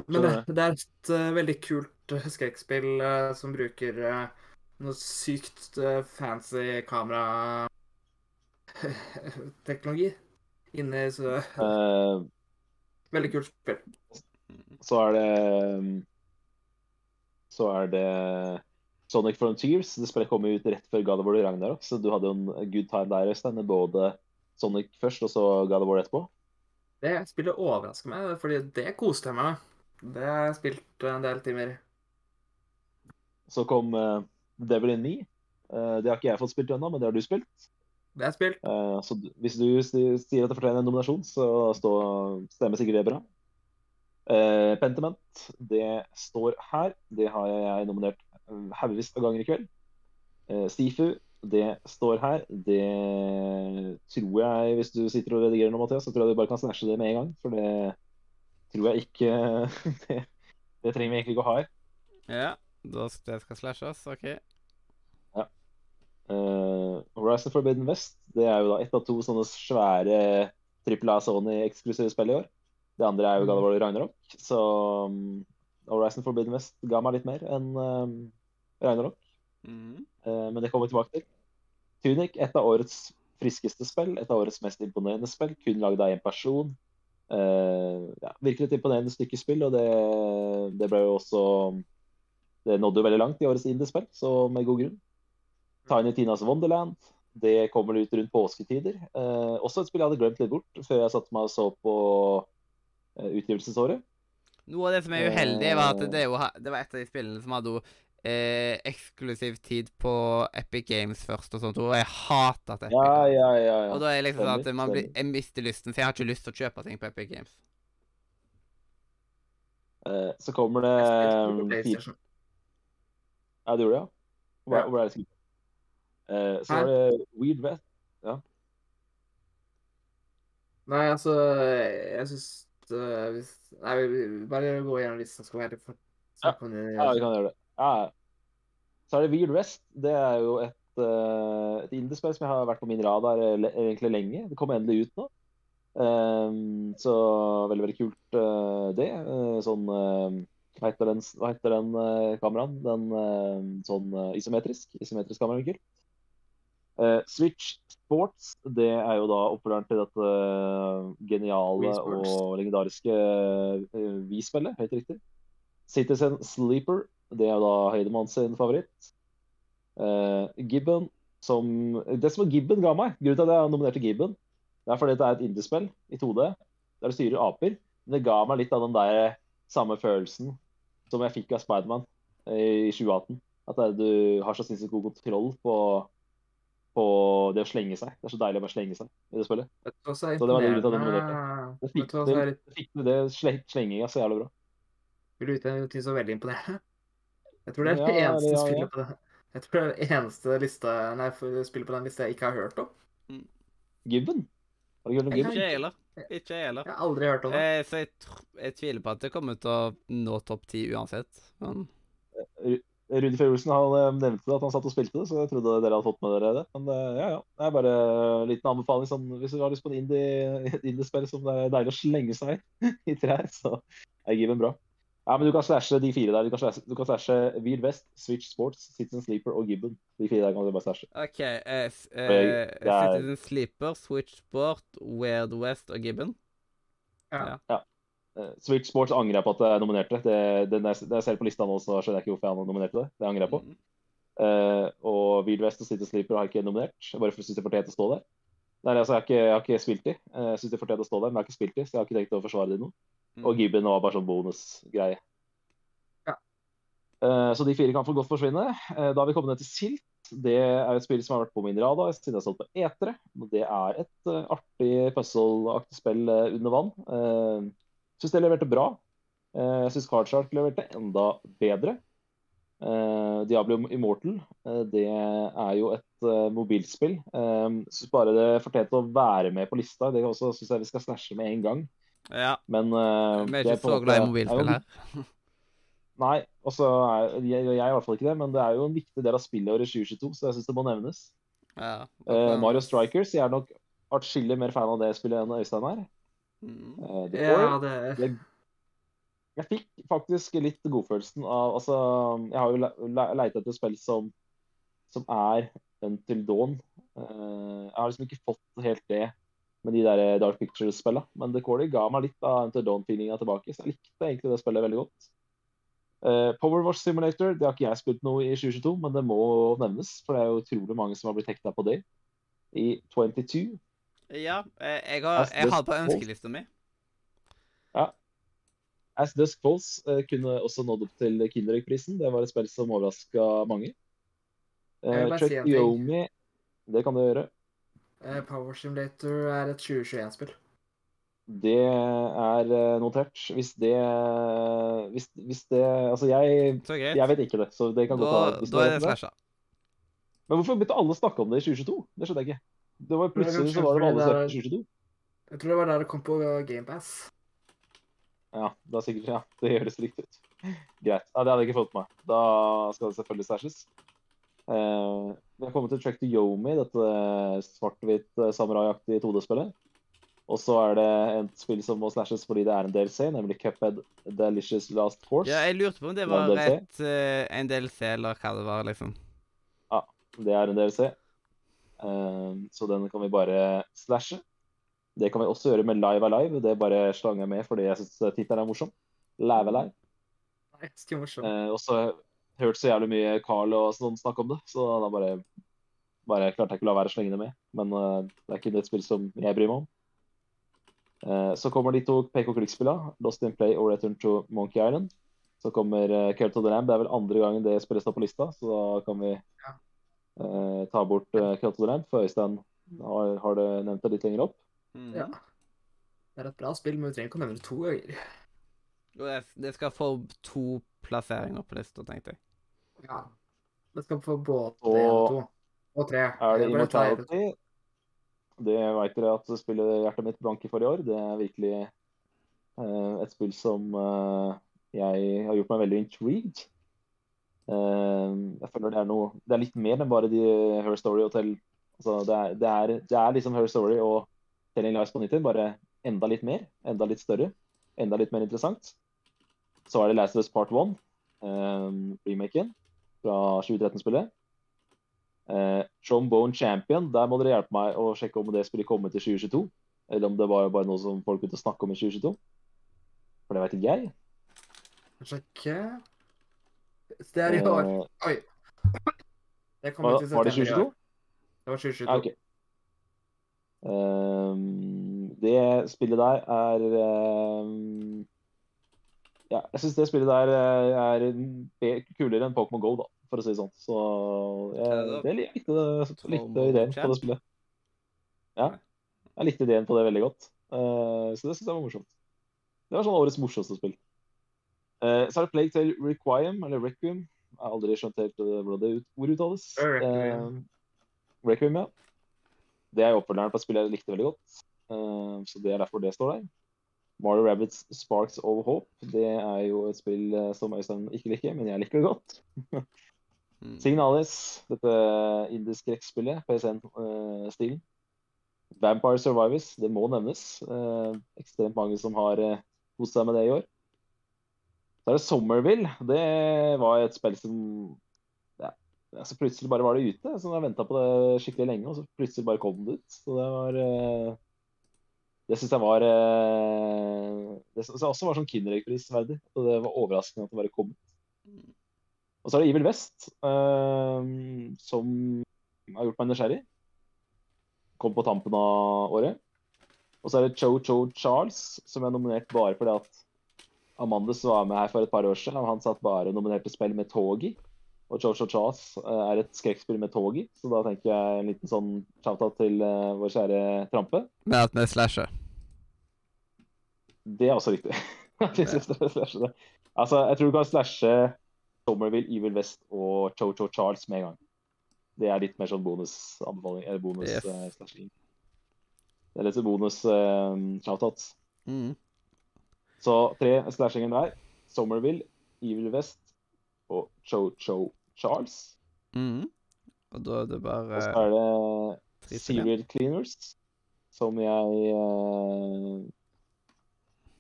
Men det, det er et uh, veldig kult eh, skrekkspill uh, som bruker uh, noe sykt fancy kamerateknologi inni så Veldig kult spill. så er det Så er det Sonic Frontiers. Det spillet kom ut rett før God of War Ragnarok, så du hadde jo en good time der, Øystein. Både Sonic først, og så God of War etterpå. Det spillet overrasker meg, fordi det koste jeg meg med. Det har jeg spilt en del timer. Så kom uh, Devil in Me. Uh, det har ikke jeg fått spilt ennå, men det har du spilt. Det har jeg spilt. Uh, så hvis du sier at det fortjener en nominasjon, så stå, stemmer sikkert det bra. Uh, Pentiment, det står her. Det har jeg nominert eh, haugevis av ganger i kveld. Stifu, det står her. Det tror jeg, hvis du sitter og redigerer nå, Mathias, så tror jeg du bare kan slashe det med en gang. For det tror jeg ikke Det, det trenger vi egentlig ikke å ha her. Ja, da det skal slashes. OK. Uh, Horizon Forbidden West det er jo da ett av to sånne svære trippel A Sony-eksklusive spill i år. Det andre er jo God of War Ragnarok. Så um, Horizon Forbidden West ga meg litt mer enn um, Ragnarok. Mm. Uh, men det kommer vi tilbake til. Tunic, et av årets friskeste spill. Et av årets mest imponerende spill. Kun lagd av én person. Uh, ja, virkelig et imponerende stykke spill, og det, det ble jo også Det nådde jo veldig langt i årets indiespill, så med god grunn. Tiny Tinas Wonderland. Det kommer ut rundt påsketider. Uh, også et spill jeg hadde glemt litt bort før jeg satte meg og så på uh, utgivelsesåret. Noe av det som er uheldig, var at det, jo, det var et av de spillene som hadde eh, eksklusiv tid på Epic Games først og sånt, og jeg hater at Epic Ja, ja, ja. ja. Og da er det liksom sånn at man blir, jeg mister lysten, så jeg har ikke lyst til å kjøpe ting på Epic Games. Eh, så kommer det um. Ja, du gjorde det, ja? Hvor, Ja. hvor er det skrevet? Eh, så er var det Weird West. Nei, altså, jeg syns uh, hvis Nei, vi- vi- bare gå gjennom lista, skal være for snakke om det. Ja, vi kan gjøre det. Ja. Så er det Weird West. Det er jo et, uh, et indiespill som jeg har vært på min radar eh, egentlig lenge. Det kom endelig ut nå. Um, så veldig, veldig kult uh, det. Uh, sånn Hva heter den, hva heter den kameraen? Den sånn isometrisk? Isometrisk kamera, kult. Eh, Switch Sports, det er jo da opprørende til dette geniale og legendariske uh, Wii-spillet, helt riktig. Citizen Sleeper, det er da Høydemann sin favoritt. Uh, Gibbon, som Det som Gibbon ga meg, grunnen til at jeg nominerte Gibbon, det er fordi det er et indiespill i 2D der du styrer aper. Men det ga meg litt av den der samme følelsen som jeg fikk av Spiderman i 2018. At det du har så sinnssykt god kontroll på, på det å slenge seg. Det er så deilig å bare slenge seg i det spillet. Hva er Så det var det grunnen til at jeg imponerende? Det fikk, det, litt det, fikk det slenginga så jævlig bra. Vil du vite ting som er veldig imponerende? Jeg tror det er det Ja, eneste ja, ja. spillet på det. Jeg tror det er det eneste lista, nei, spillet på den lista jeg ikke har hørt om. Gibben? Har du hørt om Jeg Gibbon? Ikke jeg heller. Ikke jeg heller. Jeg har aldri hørt om det. Eh, så jeg, tr jeg tviler på at det kommer til å nå topp ti uansett. Men Rudi Fjell Olsen han eh, nevnte at han satt og spilte det, så jeg trodde dere hadde fått med dere det. Men eh, ja, ja. Det er bare en liten anbefaling. Sånn, hvis du har lyst på en indie-spill indie som det er deilig å slenge seg i trær, så er Given bra. Ja, men du kan slashe de fire der. Du kan slashe, du kan slashe Wild West, Switch Sports, Citizen Sleeper og Gibbon. De fire der kan du bare slashe. OK. Eh, eh, er- Citizen Sleeper, Switch Sport, Weird West og Gibbon. Ja. Switch Sports angrer jeg på at jeg nominerte. Det, det, jeg- ser på lista nå, så skjønner jeg ikke hvorfor jeg nominerte det. Det angrer jeg på. Mm. Uh, og Weird West og Citizen Sleeper har jeg ikke nominert, bare for jeg syns det fortjente å stå der. Nei, altså, jeg, har ikke, jeg har ikke spilt de. Eh, Jeg syns det fortjente å stå der, men jeg har ikke spilt de, så jeg har ikke tenkt å forsvare de nå. Mm. Og Gibbon var bare sånn bonusgreie. Ja. Eh, Så de fire kan for godt forsvinne. Eh, Da har vi kommet ned til Silt. Det er et spill som har vært på min radar siden jeg stått på etere. Det er et eh, artig puzzle-aktig spill under vann. Jeg Syns det leverte bra. Jeg syns Cardshark leverte enda bedre. Diablo Immortal det er jo et mobilspill. Uh, syns bare det fortjente å være med på lista. Det også syns jeg vi skal snashe med en gang. Ja. Men uh, Vi er ikke så glad i mobilspill er her. Nei, også er, jeg, jeg er i hvert fall ikke det, men det er jo en viktig del av spillåret 2022, så jeg syns det må nevnes. Ja. uh, Mario Strikers, jeg er nok atskillig mer fan av det spillet enn Øystein er. Mm. Eh, Ja, det jeg, jeg fikk faktisk litt godfølelsen av Altså, jeg har jo le- le- leita etter spill som, som er Until Dawn. Uh, jeg har liksom ikke fått helt det med de der Dark Pictures-spillene, men The Core ga meg litt av Until Dawn-feelinga tilbake, så jeg likte egentlig det spillet veldig godt. Uh, Power Wash Simulator det har ikke jeg spilt noe i 2022, men det må nevnes. For det er jo utrolig mange som har blitt hekta på det. I 22. Ja, eh, jeg har, jeg har på ønskelista mi. As Dusk Falls uh, kunne også nådd opp til Kinderegg-prisen. Det var et spill som overraska mange. Uh, ting. Yomi, det kan du gjøre. Eh, Power Simulator er et 2021-spill. Det er eh, notert. Hvis det Hvis, hvis det Altså, jeg, jeg vet ikke det, så det kan Da, godt hende. da er det slasha. Men hvorfor begynte alle å snakke om det i 2022? Det skjønner jeg ikke. Det var Plutselig så var det alle i 2022. Jeg tror det var der det kom på GamePass. Ja, det er sikkert, ja, det høres riktig ut. Greit. Ja, Det hadde jeg ikke fått med meg. Da skal det selvfølgelig stashes. Eh, vi har kommet til Trek to Yomi, dette svart-hvitt samuraiaktige samurai-aktige 2D-spillet. Og så er det et spill som må slashes fordi det er en DLC, nemlig Cuphead Delicious Last Course. Ja, jeg lurte på om det var en DLC? et, eh, en DLC, eller hva det var, liksom. Det er en DLC. Uh, så den kan vi bare slashe. Det kan vi også gjøre med Live Alive. Det bare slang jeg med fordi jeg syns tittelen er morsom. Live Alive. Nei, det er morsom. Uh, så har jeg hørt så jævlig mye Carl og sånn snakke om det, så da bare, bare klarte jeg ikke å la være å slenge det med. Men uh, det er ikke et spill som jeg bryr meg om. Uh, så kommer de to pek-og-klikk-spillene, Lost in Play og Return to Monkey Island. Så kommer uh, Cult of the Lamb. Det er vel andre gangen det spilles da på lista, så da kan vi eh, ta bort uh, Cult of the Lamb, for Øystein har, har det nevnt det litt lenger opp. Mhm. Ja. Det er et bra spill, men vi trenger ikke å nevne det to ganger. Og det, det skal få to plasseringer på lista, tenkte jeg. Ja. Det skal få både én og to. Og tre. Er det Immortality? Det veit dere at spillet hjertet mitt blank i forrige år. Det er virkelig uh, et spill som uh, jeg har gjort meg veldig intrigued. Uh, jeg føler det er noe Det er litt mer enn bare de Her Story og Tell. Altså, det, er, det, er, det er liksom Her Story og Telling Lies på 90, bare enda litt mer. Enda litt større. Enda litt mer interessant. Så er det Last of Us Part 1, um, remaken fra 2013-spillet. Eh, Trombone Champion, der må dere hjelpe meg å sjekke om det spillet kommer til 2022. Eller om det var bare noe som folk begynte å snakke om i 2022. For det veit ikke jeg. Sjekke Det er i år. Eh, Oi. Det var, var det 2022? Det var 2022. Ah, ok. um, det spillet der er ehm, Ja, jeg syns det spillet der eh, er kulere enn Pokémon GO, da, for å si det sånn. Så jeg, det likte, likte ideen på det spillet. Ja, jeg likte ideen på det veldig godt. Uh, så det syns jeg var morsomt. Det var sånn årets morsomste spill. Uh, så er det Plague Tale Requiem, eller Requiem. Jeg har aldri skjønt helt hvordan det ut, ord uttales. Requiem. Eh, Requiem, ja. Det er jo oppfølgeren på et spill jeg likte veldig godt. Eh, så det er derfor det står der. Mario Rabbits Sparks of Hope. Det er jo et spill eh, som Øystein ikke liker, men jeg liker det godt. Mm. Signalis, dette indisk-skrekkspillet, PSN-stilen. Vampire Survivors, det må nevnes. Eh, ekstremt mange som har eh, kost seg med det i år. Så er det Somerville. Det var et spill som ja, så Plutselig bare var det ute. Så jeg venta på det skikkelig lenge, og så plutselig bare kom det ut. Så det var eh, Det syns jeg var eh, Det synes jeg også var sånn Kinderegg-prisverdig. Og det var overraskende at det bare kom. Og så er det Evil West, eh, som har gjort meg nysgjerrig. Kom på tampen av året. Og så er det Cho Cho Charles, som er nominert bare fordi at Amandus var med her for et par år siden. Han satt bare og nominerte spill med Togi. Og Cho Cho Charles eh, er et skrekkspill med tog i, så da tenker jeg en liten sånn shout-out til eh, vår kjære Trampe. Med at vi slasher. Det er også riktig. Jeg er altså, jeg tror du kan slashe Somerville, Evil West og Cho Cho Charles med en gang. Det er litt mer sånn bonusanbefaling, eller Yes. eh, slashing. Det er litt bonus uh, shoutouts. Mm. Så tre slashinger der. Somerville, Evil West og Cho Cho Charles. Mm. Og da er det Og så er det. Serial Cleaners, som jeg eh,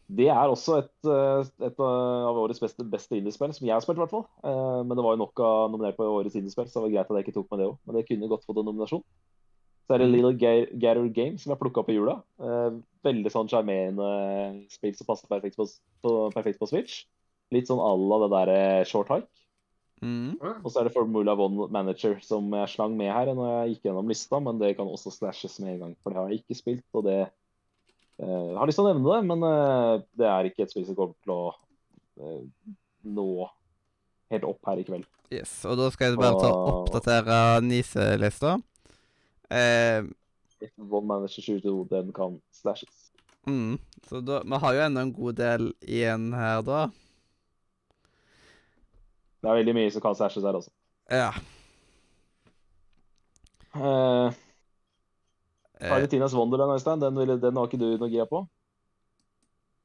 Det er også et, eh, et av årets beste, beste indiespill, som jeg har spilt, i hvert fall. Eh, Men det var jo nok av nominert på årets indiespill, så det var greit at jeg ikke tok med det òg. Men det kunne godt fått en nominasjon. Så er det Mm. Little Ga- Gather Game, som jeg plukka opp i jula. Eh, Veldig sånn sjarmerende spill som passer perfekt på, på, perfekt på Switch. Litt sånn à la det derre Short Hike. Mm. Og så er det Formula One Manager som jeg slang med her når jeg gikk gjennom lista, men det kan også slashes med en gang, for det har jeg ikke spilt. Og det uh, har lyst til å nevne det, men uh, det er ikke et spill som kommer til å uh, nå helt opp her i kveld. Yes, og da skal jeg bare ta Og- oppdatere Nise-lista. Uh, One Manager 22, den kan slashes. mm. Så da Vi har jo ennå en god del igjen her, da. Det er veldig mye som kan slashes her også. Ja. Uh, Eh, Argentinas Wonderland, Øystein, den, den har ikke du noe gira på?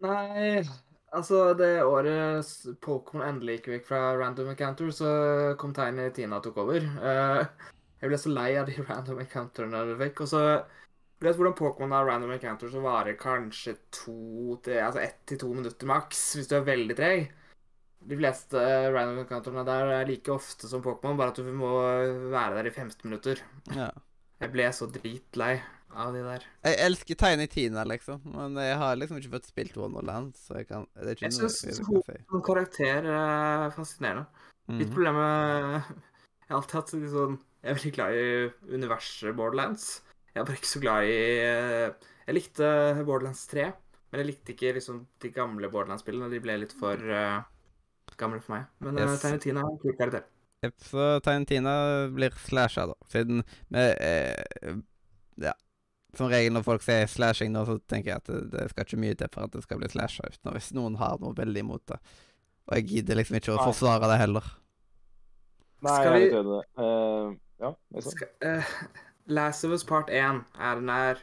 Nei, altså det året Pokémon endelig gikk fra Random Encounter, så kom tegnet Tina tok over. Uh, jeg ble så lei av de Random Encounterene du fikk. Og så Du vet hvordan Pokémon har Random Encounter så varer kanskje to til Altså ett til to minutter maks, hvis du er veldig treg. De fleste eh, Random Encounterene der er like ofte som Pokémon, bare at du må være der i 15 minutter. ja. Jeg ble så dritlei av de der. Jeg elsker Tiny Tina, liksom, men jeg har liksom ikke fått spilt Wonderland, så jeg kan Jeg jeg hun- kan si. Som karakter er fascinerende. Mitt Mhm. problem er Jeg har alltid hatt litt sånn Jeg er veldig glad i universet Borderlands. Jeg er bare ikke så glad i eh, Jeg likte Borderlands 3, men jeg likte ikke liksom de gamle Borderlands-spillene. De ble litt for eh, gammel for meg. Men Yes. yes. Tarantino er en kul karakter. Yep, så Tarantina blir slasha, da. Siden med, eh, Ja. Som regel når folk sier slashing nå, så tenker jeg at det, det skal ikke mye til for at det skal bli slasha ut. Nå, hvis noen har noe veldig imot det. Og jeg gidder liksom ikke å Nei. forsvare det heller. Nei, Skal jeg er vi- litt enig. Eh, ja, jeg sa. Skal, uh, Last of Us Part 1 er den der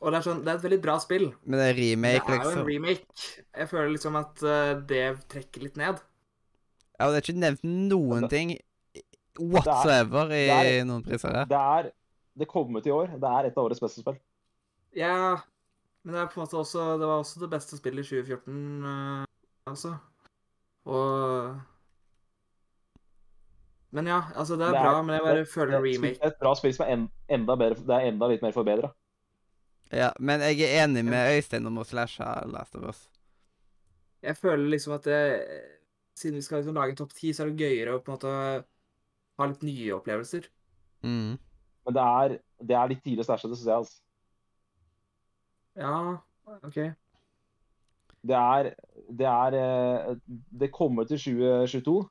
Og det er sånn, det er et veldig bra spill. Men det er remake, liksom. det er jo en liksom. remake. Jeg føler liksom at uh, det trekker litt ned. Ja, og det er ikke nevnt noen Det- ting whatsoever i er- noen priser her. Det er Det kom ut i år. Det er et av årets beste spill. Ja, men det er på en måte også Det var også det beste spillet i 2014, uh, altså. Og Men ja, altså, det er, Det er- bra, men jeg bare det- føler Det remake. er et bra spill som er en, enda bedre Det er enda litt mer forbedra. Ja, men jeg er enig med Øystein om å slashe Last of Us. Jeg føler liksom at det, siden vi skal liksom lage en topp ti, så er det gøyere å på en måte ha litt nye opplevelser. Mm. Men det er, det er litt tidlig å slashe det, syns jeg. altså. Ja, OK. Det er Det er eh, Det kommer til 2022.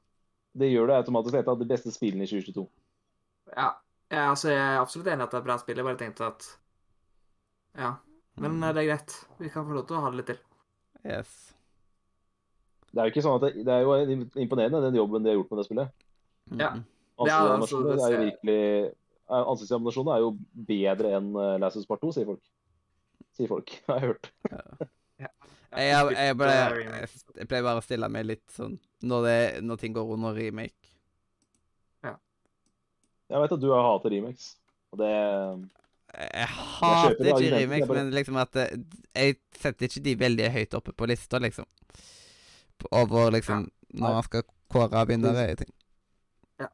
Det gjør det automatisk et av de beste spillene i 2022. Ja, jeg, altså, jeg er absolutt enig i at det er bra spill. Jeg bare tenkte at Ja. Men eh, det er greit. Vi kan få lov til å ha det litt til. Yes. Det er jo ikke sånn at det, det er jo imponerende, den jobben de har gjort med det spillet. Ja. Ansiktsanimasjonen altså, er jo virkelig Ansiktsanimasjonen er jo bedre enn uh, Last of Part 2, sier folk. Sier folk, har jeg hørt. Jeg, jeg, jeg, ble, jeg, jeg pleier bare å stille meg litt sånn når, det, når ting går under remake. Ja. Jeg vet at du har hatet remakes. Og det Jeg, hater jeg ikke remix, bare- men liksom at jeg setter ikke de veldig høyt oppe på lista, liksom. Over liksom Når man skal kåre vinnere i ting. Nei,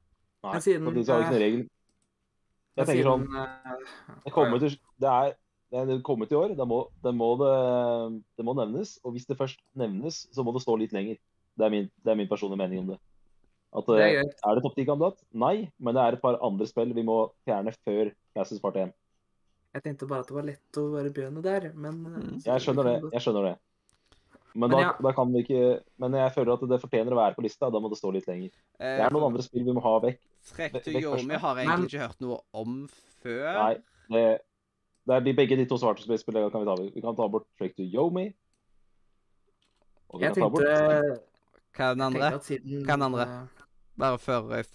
Men siden, og de har ikke noen regel. Jeg tenker sånn Det kommer til Det er det er kommet i år. Det må, det, må det, det må nevnes. Og hvis det først nevnes, så må det stå litt lenger. Det er min, det er min personlige mening om det. At, Det eh, er er det topp 10-kandidat? Nei, men det er et par andre spill vi må fjerne før Classes Part 1. Jeg tenkte bare at det var lett å være bjørnet der, men eh, Mm. Jeg skjønner det. jeg skjønner det. Men, Men da, ja. da kan vi ikke Men jeg føler at det fortjener å være på lista. Da må det stå litt lenger. Det er noen andre spill vi må ha vekk. Trek to Yomi har jeg egentlig ikke hørt noe om før. Nei, det, det er de, begge de to svarte spillene kan vi ta. Vi kan ta bort Trek to Yomi. Og vi Jeg kan ta bort tenkte, Hva er den andre? siden Hva er den andre? eh, Bare før jeg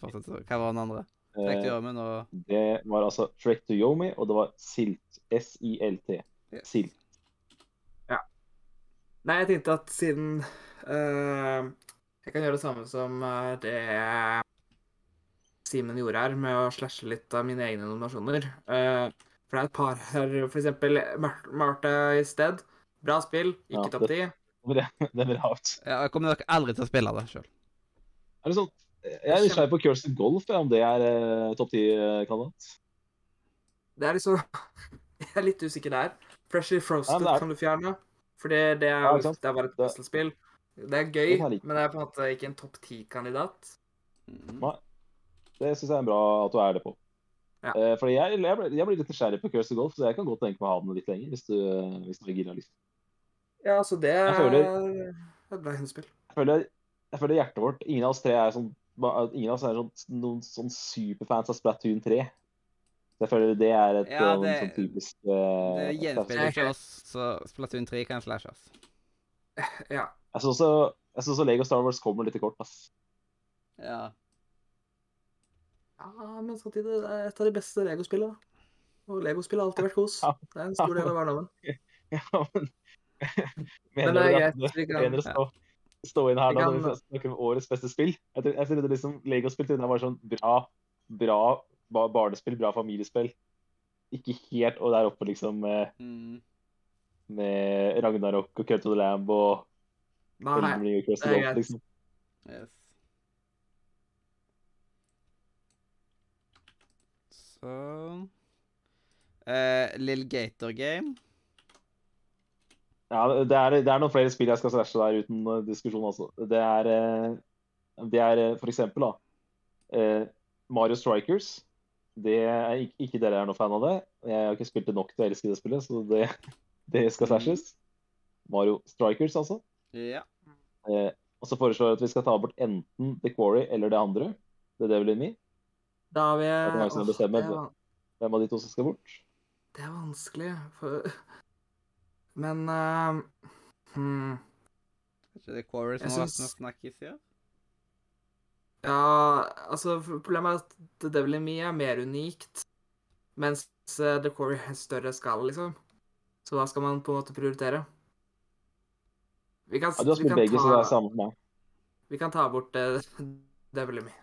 fortsetter. Hva var den andre? Trek to Yomi og Det var altså Trek to Yomi, og det var Silt. S-I-L-T. Yes. Silt. Nei, jeg tenkte at siden uh, Jeg kan gjøre det samme som eh, det Simen gjorde her, med å slashe litt av mine egne nominasjoner. Uh, for det er et par her, for eksempel Marte Martha i sted. Bra spill, ikke Ja, topp ti. Det, det er lavt. Ja, jeg kommer nok aldri til å spille det sjøl. Er det sånn Jeg er nysgjerrig på Kirsten Golf, om det er eh, topp ti-kandidat. Det er liksom Jeg er litt usikker der. Freshly Frosted Ja, men det er- kan du fjerne. For det, det, er, Ja, jo- sant? det er bare et Det- puslespill. Det er gøy, Det men det er på en måte ikke en topp ti-kandidat. Mm. Nei. Det syns jeg er bra at du er det på. Ja. Eh, for jeg, jeg, ble, jeg blir litt nysgjerrig på Kirsten Golf, så jeg kan godt tenke meg å ha den litt lenger. Hvis du, eh, hvis du er gira. Liksom. Ja, altså det Jeg er føler- et bra hundespill. Jeg føler, jeg føler hjertet vårt Ingen av oss tre er sånn Ingen av oss er sånn, noen sånn superfans av Splatoon 3. Så jeg føler det er et Ja, eh, det- sånn typisk Det uh, gjenspeiler ikke oss, så Splatoon 3 kan slashes. Ja. Jeg syns også, også Lego Star Wars kommer litt til kort. ass. Ja. ja, men samtidig det er et av de beste Lego-spillene. Og Lego-spill har alltid vært kos. Det er en stor del av hverdagen. Ja, men Men Mener det er greit, vi kan- stå, inn her da kan- når vi snakker om årets beste spill? Jeg trodde, liksom Lego-spill jeg var sånn bra, bra barnespill, bra familiespill. Ikke helt og der oppe liksom med, Mm. med Ragnarok og Cut of the Lamb og Nei, Ring og er Golf, greit. liksom. Yes. Så eh, Lill Gator Game. Ja, det er, det er noen flere spill jeg skal slashe der uten diskusjon, altså. Det er, eh, det er eh, for eksempel da, eh, Mario Strikers. Det er ikke, ikke dere er noen fan av det. Jeg har ikke spilt det nok til å elske det spillet, så det, det skal slashes. Mario Strikers, altså. Ja. Eh, og så foreslår jeg at vi skal ta bort enten The Quarry eller det andre. The Devil in Me. Da har vi Det er Åh, bestemmer. det, er, Hvem av de to som skal bort? det er vanskelig, for Men uh, hmm. Er ikke det Quarry som Jeg har vært med snakkis i år? Ja, altså Problemet er at The Devil in Me er mer unikt, mens eh, The Quarry er større skala, liksom. Så hva skal man på en måte prioritere? Vi kan, Ja, du har vi spilt kan begge, så det er ta, samme for meg. vi kan ta bort uh, Devil in Me.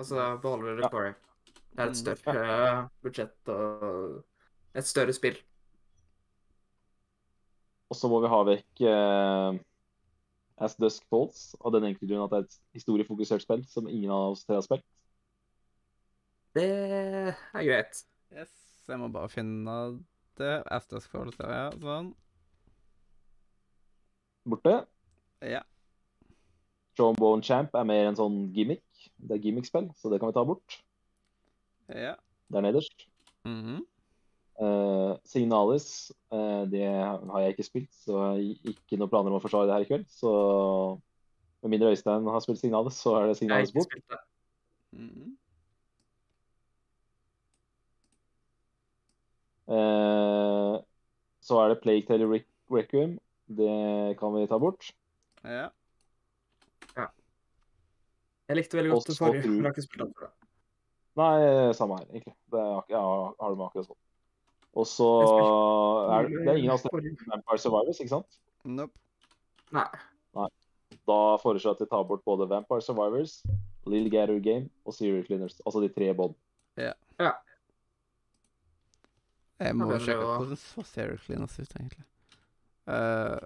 Og så beholder vi The Ja. Quarry. Det er et Mm. større uh, budsjett og et større spill. Og så må vi ha vekk eh, As Dusk Falls, av den enkelte grunn at det er et historiefokusert spill som ingen av oss tre har spilt. Det er greit. Yes, jeg må bare finne det. As Dusk Falls, ja. Sånn. Borte. Ja. Trombone Champ er mer en sånn gimmick. Det er gimmick-spill, så det kan vi ta bort. Ja. Der nederst. Mhm. Eh, Signalis, uh, det har jeg ikke spilt, så jeg ikke noen planer om å forsvare det her i kveld. Så med mindre Øystein har spilt Signalis, så er det Signalis bok. bort. -hmm. Mhm. Eh, så er det Plague Tale Re- Requiem. Det kan vi ta bort. Ja. Jeg likte veldig godt det forrige, men har ikke spilt det. Nei, samme her, egentlig. Det er, ja, har det med akkurat sånn. Og så er det, det er ingen av oss som har Vampire Survivors, ikke sant? Nope. Nei. Da foreslår jeg at vi tar bort både Vampire Survivors, Little Gator Game og Serial Cleaners. Altså de tre bånd. Jeg Ja, må jo sjekke hvordan så Serial Cleaners ut, egentlig. Uh,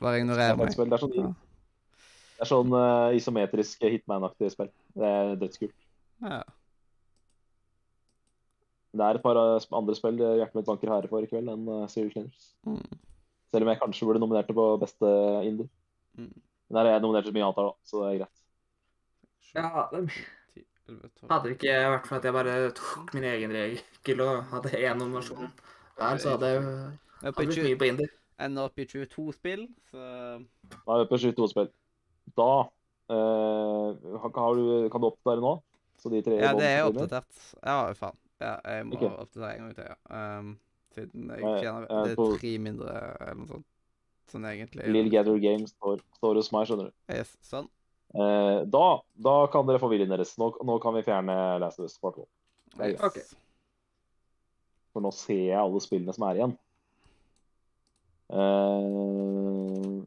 bare ignorer meg. Det er sånn, Ja. det er sånn uh, isometrisk Hitman-aktig spill. Det er dødskult. Ja. Det er et par eh, andre spill eh, hjertet mitt banker herre for i kveld enn uh, Serial Cleaners. Mm. Selv om jeg kanskje burde nominert det på beste indie. Mm. Men der er jeg nominert til så mye annet her, da, så det er greit. Ja, det- 10, 11, 12. Hadde det ikke vært for at jeg bare tok min egen regel og hadde én nominasjon der, så hadde jeg blitt mye på indie. ender opp i 22 spill, så Da er vi på 22 spill. Da eh, har, har du, kan du oppdatere nå? Så de tre Ja, det er oppdatert. Ja, faen. Ja, jeg må okay. opp til deg en gang til, ja. Um, siden jeg tjener Det er tre mindre eller noe sånt. Sånn egentlig. Little Gather Games står, står hos meg, skjønner du. Yes, sånn. Eh, da, da kan dere få viljen deres. Nå, nå kan vi fjerne Last of Us Part 2. Yes. Ok. For nå ser jeg alle spillene som er igjen. Eh,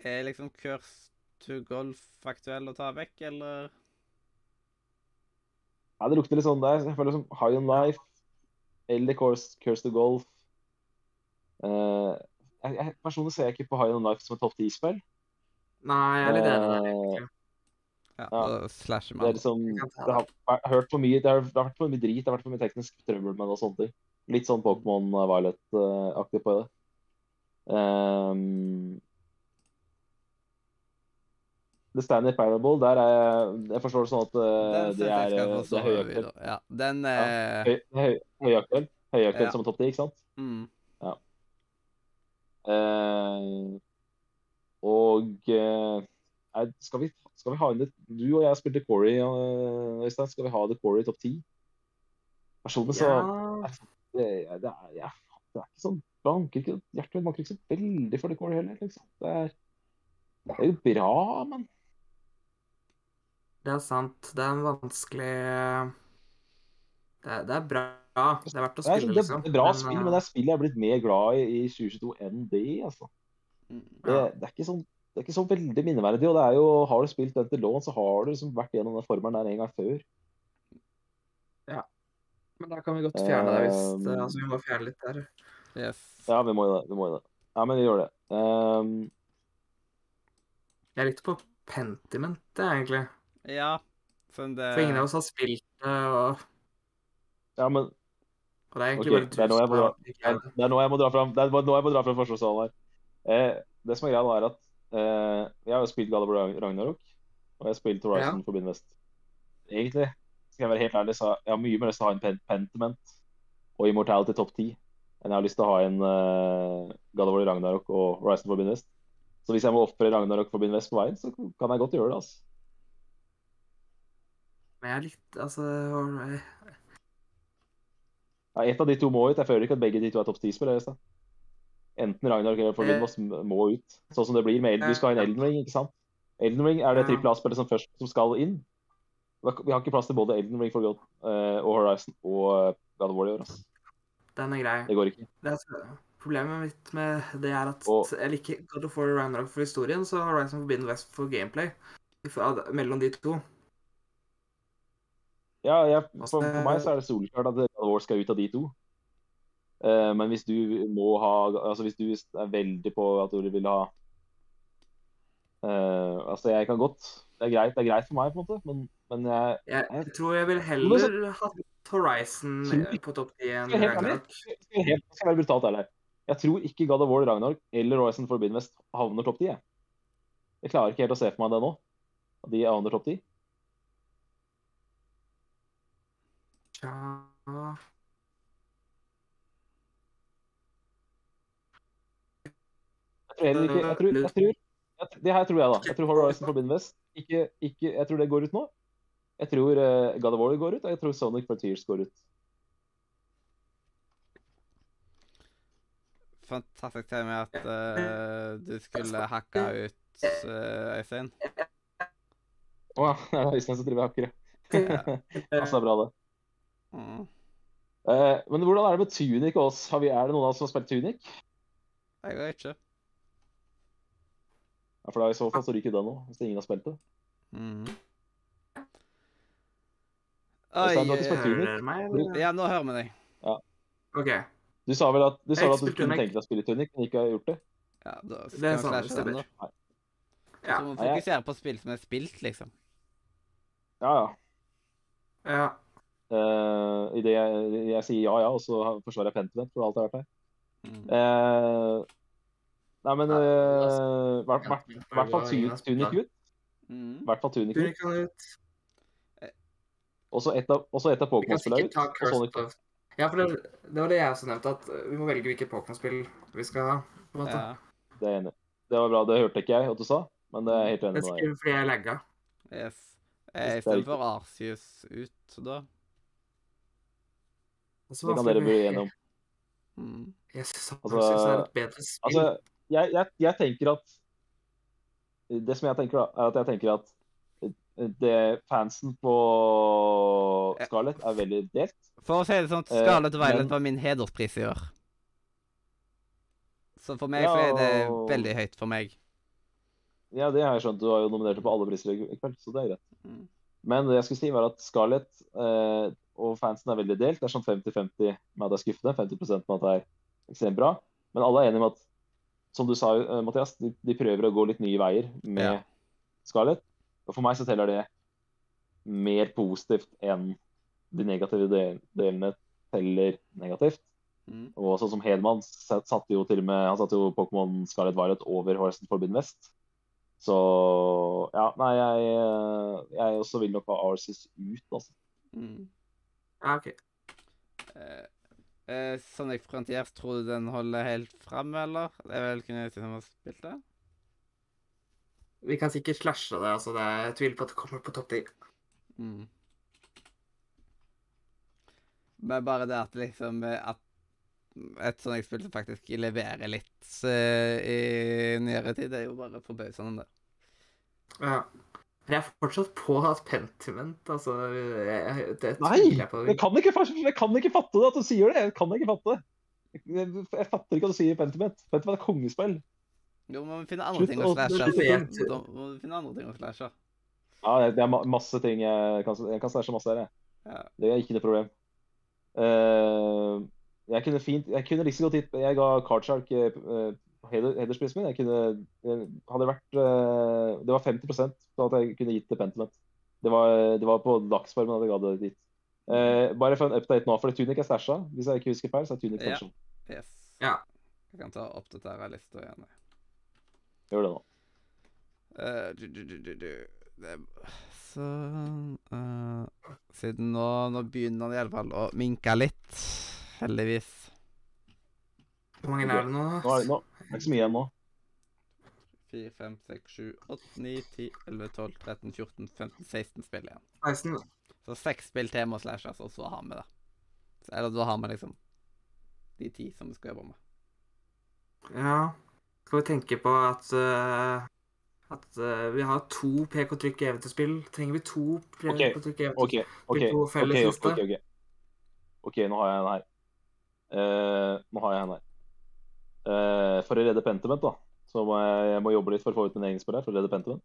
Er liksom Curse to Golf aktuell å ta vekk, eller? ja, det lukter litt sånn der. Jeg føler som High on Life, eller Curse, Curse to Golf. Uh, jeg, jeg, personlig ser jeg ikke på High on Life som et topp 10-spill. Nei, jeg er litt enig. Eh. Ja, Ja. slasher slasher Det er liksom Det har hørt for mye, det har, det har vært for mye drit, det har vært for mye teknisk trøbbel med det og sånne ting. Litt sånn Pokémon Violet-aktig på det. Um, The Stanley Parable, der er jeg Jeg forstår det sånn at uh, det er, uh, det er høyaktuell. Ja, den er Høy, høy, høyaktuell. Høyaktuell Ja. som topp 10, ikke sant? mm. Eh, og eh, er- skal, vi, skal vi ha inn det Du og jeg spilte Corey, eh, Øystein. Skal vi ha The Corey topp 10? Personlig så Ja, det, det, er, ja, det er ikke sånn banker ikke, Hjertet mitt banker ikke så veldig for The Corey heller. Liksom. Det, er, det er jo bra, men det er sant. Det er en vanskelig Det er, det er bra. Det er verdt å det er, spille, liksom. det er bra Men, spill, eh, men det er spill jeg er blitt mer glad i i 2022 enn det. altså. Mm. Det, Ja. det, er ikke sånn, det er ikke så veldig minneverdig. og det er jo, Har du spilt den til lån, så har du liksom vært gjennom den formelen der en gang før. Ja. Men da kan vi godt fjerne det hvis det, Um, altså, Vi må fjerne litt der. Yes. Ja, vi må jo det. vi må jo det. Ja, men vi gjør det. Um, Jeg likte på Pentiment, det, egentlig. Ja. Sånn det For ingen av oss har spilt det, og, ja, men og det er egentlig Ok, bare det er nå jeg må har det er, det er nå jeg må dra fram det er nå jeg må dra fram forsvarssalen her. Eh, det som er greia da er at eh, jeg har jo spilt God of Ragnarok, og jeg har spilt Horizon Forbidden West. Egentlig, skal jeg være helt ærlig, så jeg har mye mer lyst til å ha en pen Pentiment og Immortality topp 10 enn jeg har lyst til å ha en uh, God of Ragnarok og Horizon Forbidden West. Så hvis jeg må ofre Ragnarok Forbidden West på veien, så kan jeg godt gjøre det. altså. Men jeg likte Altså øh, Ja, et av de to må ut. Jeg føler ikke at begge de to er topp ti-spillere. jeg. Enten Ragnarok eller West må ut. Sånn som det blir med Elden. Du skal ha en Elden Ring, ikke sant? Elden Ring er det trippel A-spillet som først som skal inn. Vi har ikke plass til både Elden Ring for God, eh, og Horizon og eh, God of War i år. Altså. Den er grei. Det går ikke. Det er, problemet mitt med det er at Og- jeg liker God of War og Ragnarok for historien, så Horizon Forbidden West for gameplay. Mellom de to. Ja, jeg, for, Altså, for meg så er det soleklart at God War skal ut av de to. Uh, men hvis du må ha Altså hvis du er veldig på at du vil ha uh, Altså, jeg kan godt Det er greit, det er greit for meg, på en måte, men, men jeg Jeg, Jeg- tror jeg vil heller hatt Horizon på topp ti enn skal Ragnarok. jeg være brutalt ærlig her. Jeg tror ikke God of War, Ragnarok eller Horizon Forbidden West havner topp 10. Jeg. jeg klarer ikke helt å se for meg det nå. De havner topp 10. Tja Jeg tror heller ikke jeg tror, jeg tror, jeg, Det her tror jeg, da. Jeg tror Horizon Forbidden West ikke, ikke Jeg tror det går ut nå. Jeg tror uh, God of War går ut, og jeg tror Sonic Frontiers går ut. Fantastisk til med at uh, du skulle hacka ut uh, Øystein. Å ja. Det er Øystein som driver hacker, ja. Passa det er bra, det. Mm. Eh, men hvordan er det med Tunic og oss? Har vi, er det noen av oss som har spilt Tunic? Jeg vet ikke. Ja, for da i så fall så ryker den nå, hvis ingen har spilt det. Mm. Du har Oi, ikke spilt eh, Tunic? Hører dere meg? eller? Ja, nå hører vi deg. OK. Du sa vel at du, sa at du kunne tenke deg å spille Tunic, men ikke har gjort det? Ja, da skal Det er sant, det stemmer. da. Ja. Så må Nei, fokusere på spill som er spilt, liksom. Ja, ja. ja. Uh, Idet jeg, jeg sier ja, ja, og så forsvarer jeg Pentiment for alt jeg har vært her. Mm. Uh, nei, men eh, i hvert hvert- fall Tunic ut. Mm. I hvert fall Tunic ut. Og så et av, av Pokémon-spillene ut. Ja, for det, det var det jeg også nevnte, at uh, vi må velge hvilket Pokémon-spill vi skal ha. på en måte. Ja. Det er enig. Det var bra. Det hørte ikke jeg at du sa, men det er helt enig med deg. fordi jeg lagga. Yes. Eh. Istedenfor Arceus ut, da. Altså, Det kan dere bli enige om. Mm. Jeg syns Altså, Arceus er et bedre spill. Altså, jeg, jeg, jeg tenker at Det som jeg tenker, da, er at jeg tenker at det, fansen på Scarlett er veldig delt. For å si det sånn, Scarlett Scarlet Violet men- var min hederspris i år. Så for meg Ja, så er det veldig høyt for meg. Ja, det har jeg skjønt. Du har jo nominert det på alle priser i kveld, så det er greit. Mm. Men det jeg skulle si var at Scarlett eh, og fansen er veldig delt. Det er sånn 50-50 med at det er skuffende, 50 med at det er ekstremt bra. Men alle er enige om at, som du sa, eh, Mathias, de, de prøver å gå litt nye veier med Ja. Scarlett. Og for meg så teller det mer positivt enn de negative del, delene teller negativt. Mm. Og sånn som Hedman satt- satte jo til og med Han satte jo Pokémon Scarlet Violet over Horizon Forbidden West. Så ja, nei, jeg, jeg også vil nok ha Arceus ut, altså. Mm. Ja, OK. Eh, eh, Sonic Frontiers, tror du den holder helt fram, eller? Det er vel kun jeg som har spilt det? Vi kan sikkert slashe det. altså det er Jeg tviler på at det kommer på topp ti. Mm. Men bare det at liksom At et Sonic-spill som faktisk leverer litt uh, i nyere tid, det er jo bare forbausende, det. Ja. Men jeg er fortsatt på at Pentiment Altså, jeg, det Nei! jeg på. Jeg kan, ikke, jeg kan ikke fatte det at du sier det! Jeg kan ikke fatte det. Jeg, fatter ikke at du sier Pentiment. Pentiment er kongespill. Jo, man må finne andre ting å slashe. Da må du finne andre ting å slashe. Ja, det det er masse ting jeg kan, jeg kan slashe masse her, jeg. Ja. Det er ikke noe problem. Uh, jeg kunne fint Jeg kunne liksom godt gitt Jeg ga Cardshark uh, hedersprisen min. Jeg kunne jeg Hadde vært eh, Det var 50% på at jeg kunne gitt til Pentiment. Det var, det var på dagsformen at jeg ga det dit. Uh, bare for en update nå, for Tunic er stæsja. Hvis jeg ikke husker feil, så er Tunic Ja. stasha. Yes. Ja. Jeg kan ta og oppdatere lista igjen. Gjør det nå. Uh, du, du, du, du, du. Det, sånn eh, Siden nå, nå begynner han i alle fall å minke litt, heldigvis. Hvor mange er det nå? Nå er det, nå, det er ikke så mye igjen nå. 4, 5, 6, 7, 8, 9, 10, 11, 12, 13, 14, 15, 16 spill igjen. 16. Så seks spill til må slashes, og så har vi det. Så, eller da har vi liksom de ti som vi skal jobbe med. Ja. Skal vi tenke på at uh, at uh, vi har to PK-trykk eventyrspill. Trenger vi to PK-trykk eventyrspill? OK, OK. Okay. Okay, ok, felles ok, ok, ok. OK, nå har jeg en her. Uh, nå har jeg en her. Eh, for å redde Pentiment, da, så må jeg, jeg må jobbe litt for å få ut min egen spill her. For å redde Pentiment.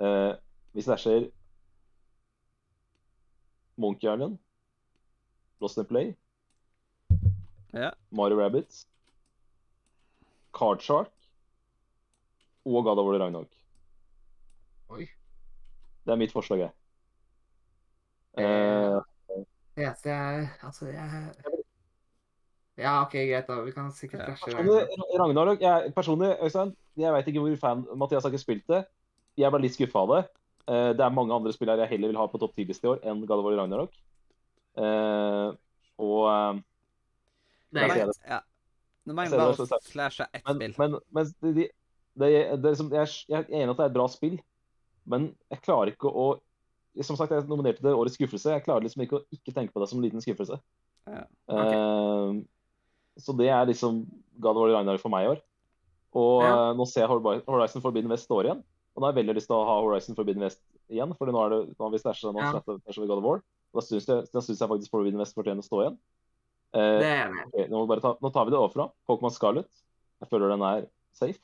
Uh, vi slasher Monkey Island, Lost in Play, Ja. Mario Rabbits, Card Shark og God of War Ragnarok. Oi. Det er mitt forslag, jeg. Uh, Det eneste jeg Altså, jeg Ja, OK, greit, da. Vi kan sikkert Ja. flashe Personlig. Ragnarok, jeg, personlig, Øystein, jeg vet ikke hvor fan Mathias har ikke spilt det. Jeg ble litt skuffa av det. Eh, det er mange andre spill her jeg heller vil ha på topp 10-liste i år enn Gallivor Ragnarok. Eh, og eh, Det er greit. Ja. Nå må Jeg bare slashe ett spill. men, men de, de, det, det, er som- jeg, jeg er enig at det er et bra spill, men jeg klarer ikke å Som sagt, jeg nominerte det årets skuffelse. Jeg klarer liksom ikke å ikke tenke på det som en liten skuffelse. Ja. Eh, så det er liksom God of War Ragnarok for meg i år. Og Ja. eh, nå ser jeg Horizon Forbidden West står igjen. Og nå har jeg veldig lyst til å ha Horizon Forbidden West igjen, for nå, er det, nå har vi stæsja nå, Ja. stæsja God of War. Og da syns jeg, da synes jeg faktisk Forbidden West fortjener å stå igjen. Eh, Det er det. enig nå, må bare ta, nå tar vi det overfra. Pokémon Scarlet. Jeg føler den er safe.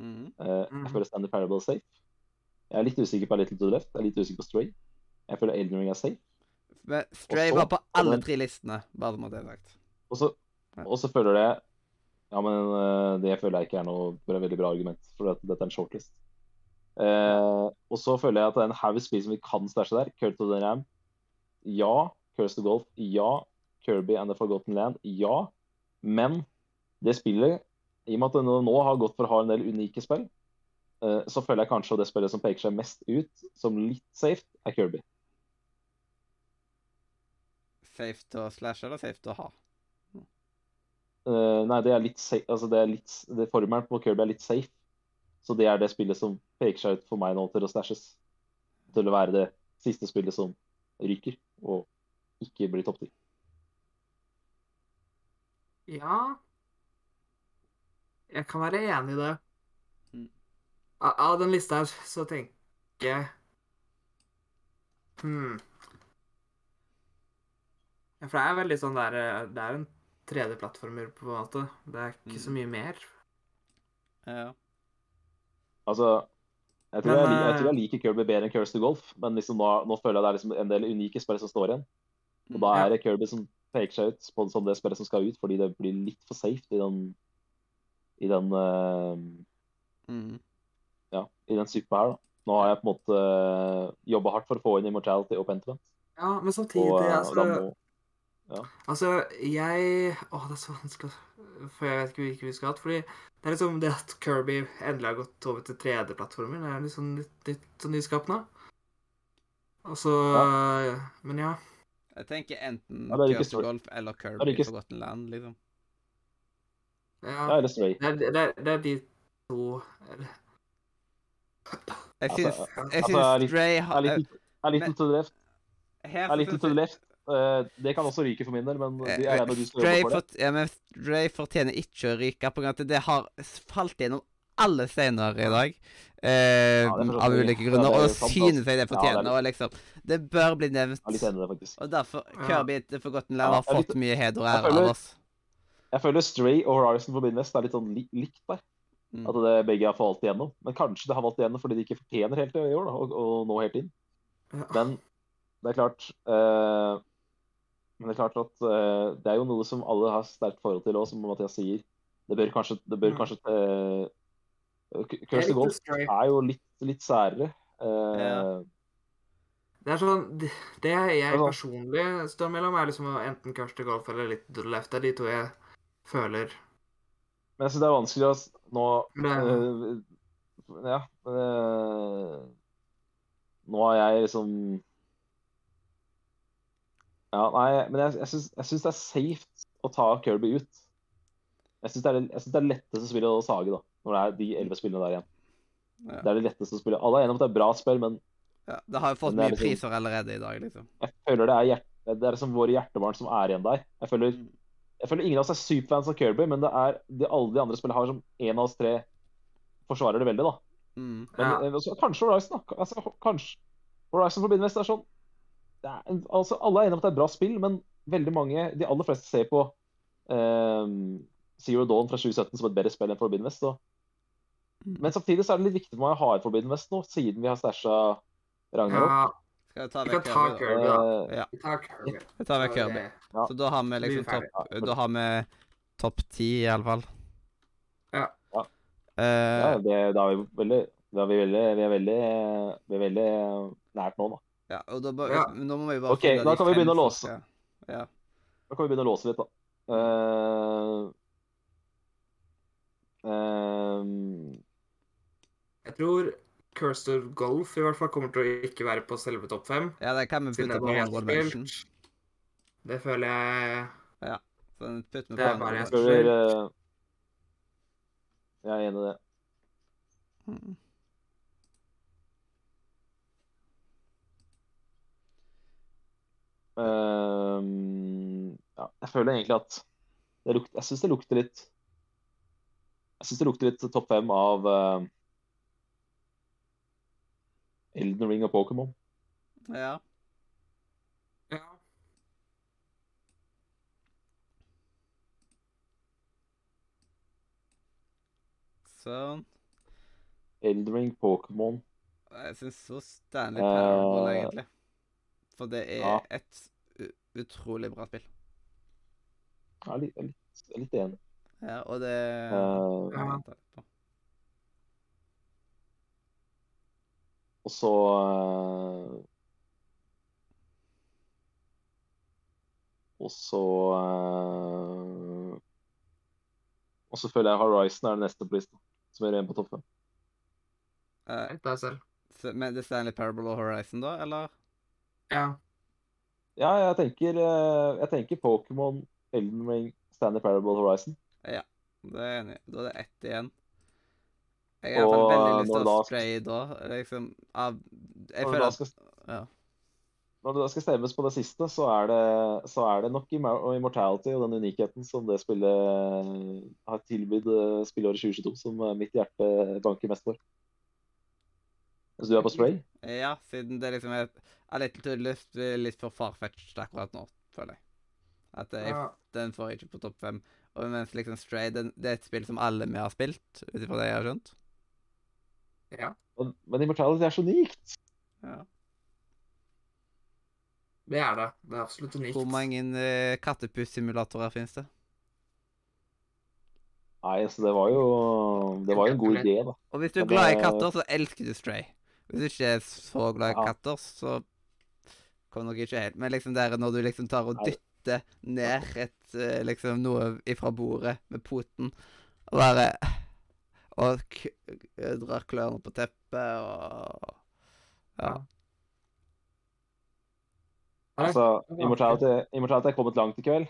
Mhm. Eh, Mhm. Jeg føler Standard Parable er safe. Jeg er litt usikker på Little to the Left. Jeg er litt usikker på Stray. Jeg føler Elden Ring er safe. Men Stray så var på alle tre listene, bare så må det sagt. Og så. Og så føler det Ja, men eh, det føler jeg ikke er noe veldig bra argument, for dette er en shortlist. Eh, og så føler jeg at det er en haug spill som vi kan stæsje der. Curt of the Ram. Ja. Curse to Golf. Ja. Kirby and the Forgotten Land. Ja. Men det spillet, i og med at det nå, har gått for å ha en del unike spill, eh, så føler jeg kanskje at det spillet som peker seg mest ut som litt safe, er Kirby. Safe til å slashe eller safe til å ha? Eh, nei, det er litt safe, altså det er litt, det formelen på Kirby er litt safe. Så det er det spillet som peker seg ut for meg nå til å stæsjes. Til å være det siste spillet som ryker, og ikke blir topp ti. Ja Jeg kan være enig i det. Mm. Av, den lista her så tenker jeg Hm. Ja, for det er veldig sånn der eh, Det er en 3D-plattformer, på en måte. Det er ikke så Mm. mye mer. Ja. Altså, jeg tror, Men, jeg, jeg, tror eh, jeg liker Kirby bedre enn Curse to Golf, men liksom nå, nå føler jeg det er liksom en del unike spill som står igjen. Og da er det Kirby som peker seg ut på, som det spillet som skal ut, fordi det blir litt for safe i den i den uh, mm. ja, i den suppa her. da. Nå har jeg på en måte jobba hardt for å få inn Immortality og Pentiment. Ja, men samtidig Og, eh, altså, da må, Altså, jeg Å, det er så vanskelig For jeg vet ikke hvilken vi skal ha. Fordi det er liksom det at Kirby endelig har gått over til 3D-plattformer, det er liksom litt, litt sånn nyskapende. Og så Men ja. Jeg tenker enten Ja, stort. Golf eller er Kirby ikke- Forgotten Land, liksom. ja. ja, Det, er, det, er, det er de to eller- Jeg Altså, syns, jeg altså, syns er Stray har Jeg er litt til left. her Er litt til left. Eh, det kan også ryke for min del, men det er Eh, når du skal jobbe for det. ja, men fortjener ikke å ryke, på grunn av at det har falt gjennom alle steiner i dag. Eh, Ja, det av ulike grunner. det er Og synes jeg det Ja, fortjener. det er og liksom, det bør bli nevnt. Er litt enig det, faktisk. Og derfor Ja. Kirby til Forgotten Land Ja, har fått mye heder og jeg ære av oss. Jeg føler Stray og Horizon Forbidden West er litt sånn li likt der. Mm. At det begge har falt igjennom. Men kanskje det har falt igjennom fordi de ikke fortjener helt i år da, å, å nå helt inn. Men det er klart eh, Men det er klart at uh, det er jo noe som alle har sterkt forhold til òg, som Mathias sier. Det bør kanskje, det bør Mm. kanskje uh, Curse Golf er jo litt, litt særere. Uh, Ja. Det er sånn Det, det jeg personlig står mellom, er liksom enten Curse to Golf eller litt left. Det er de to jeg føler Men jeg syns det er vanskelig å nå eh, Ja. nå har jeg liksom Ja, nei, men jeg, jeg syns det er safe å ta Kirby ut. Jeg syns det, er det- synes det er det letteste spillet å sage, da. Når det er de elleve spillene der igjen. Ja. Det er det letteste å spille. Alle er enige om at det er bra spill, men Ja, det har jo fått det mye liksom- priser allerede i dag, liksom. jeg føler det er, hjerte, det er liksom våre hjertebarn som er igjen der. Jeg føler, Mm. jeg føler ingen av oss er superfans av Kirby, men det er de, alle de andre spillene har som en av oss tre forsvarer det veldig, da. Mm. Ja. Men også, kanskje Horizon, da. Altså, kanskje Horizon Forbidden West er sånn det er, altså, Alle er enige om at det er bra spill, men veldig mange, de aller fleste ser på ehm, Zero Dawn fra 2017 som et bedre spill enn Forbidden West. Og, Mm. men samtidig så er det litt viktig for meg å ha et Forbidden West nå, siden vi har stæsja Ragnarok. Ja, Skal ta vi kan vekk ta Kirby, da? Eh, Ja, Vi tar vekk Så Kirby. Ja. Så da har vi liksom topp Da har vi topp ti, iallfall. Ja. Ja. Eh, ja, det, da er vi veldig da er vi, veldig, vi, er veldig, vi er veldig nært nå, da. Ja, og da, bare, Ja. nå må vi bare Ok, da kan vi begynne å låse. Ja. Ja. Da kan vi begynne å låse litt, da. Uh, uh, Jeg tror Cursed Golf i hvert fall kommer til å ikke være på selve topp fem. ja, det kan vi putte på bare honorable mention. Det føler jeg Så den putter vi Det på er bare honorable mention. eh, Jeg er enig i det. Mm. Ehm, ja, jeg føler egentlig at det lukt, Jeg syns det lukter litt Jeg syns det lukter litt topp fem av uh, Elden Ring og Pokémon. Ja. Ja. Sånn. Elden Ring, Pokémon Jeg syns så Stanley Parable, uh, egentlig. For det er ja. et utrolig bra spill. Jeg er litt, jeg er litt, jeg er litt enig. Ja, og det uh, Ja, Ja. litt på. og så uh, Og så uh, Og så føler jeg Horizon er det neste på lista, som er igjen på topp fem. Selv. men det er Stanley Parable og Horizon, da, eller? Ja. Ja, jeg tenker, eh, jeg tenker Pokémon, Elden Ring, Stanley Parable, Horizon. Ja, Det er jeg enig i. Da er det ett igjen. Jeg har i hvert fall Og, veldig lyst til å skal- spraye da. Liksom av Jeg føler da at skal, Ja. når det da skal stemmes på det siste, så er det, så er det nok Immortality og den unikheten som det spillet eh, har tilbudt eh, spillåret 2022, som eh, mitt hjerte banker mest for. Mens du er på Stray? Ja, siden det liksom er er litt, litt, litt for farfetched akkurat nå, føler jeg. At jeg, ja. den får jeg ikke på topp fem. Og mens liksom Stray den, det er et spill som alle vi har spilt, ut ifra det jeg har skjønt. ja. Men, men Immortality er så unikt. Ja. Det er det. Det er absolutt unikt. Hvor mange uh, kattepussimulatorer finnes det? Nei, så det var jo Det var jo en god idé, da. Og hvis du er glad i katter, så elsker du Stray. Hvis du ikke er så glad i katter, så kommer nok ikke helt. Men liksom der når du liksom tar og dytter ned et eh, liksom noe ifra bordet med poten, og bare Og k drar klørne på teppet og Ja. Altså, Immortality, Immortality er kommet langt i kveld.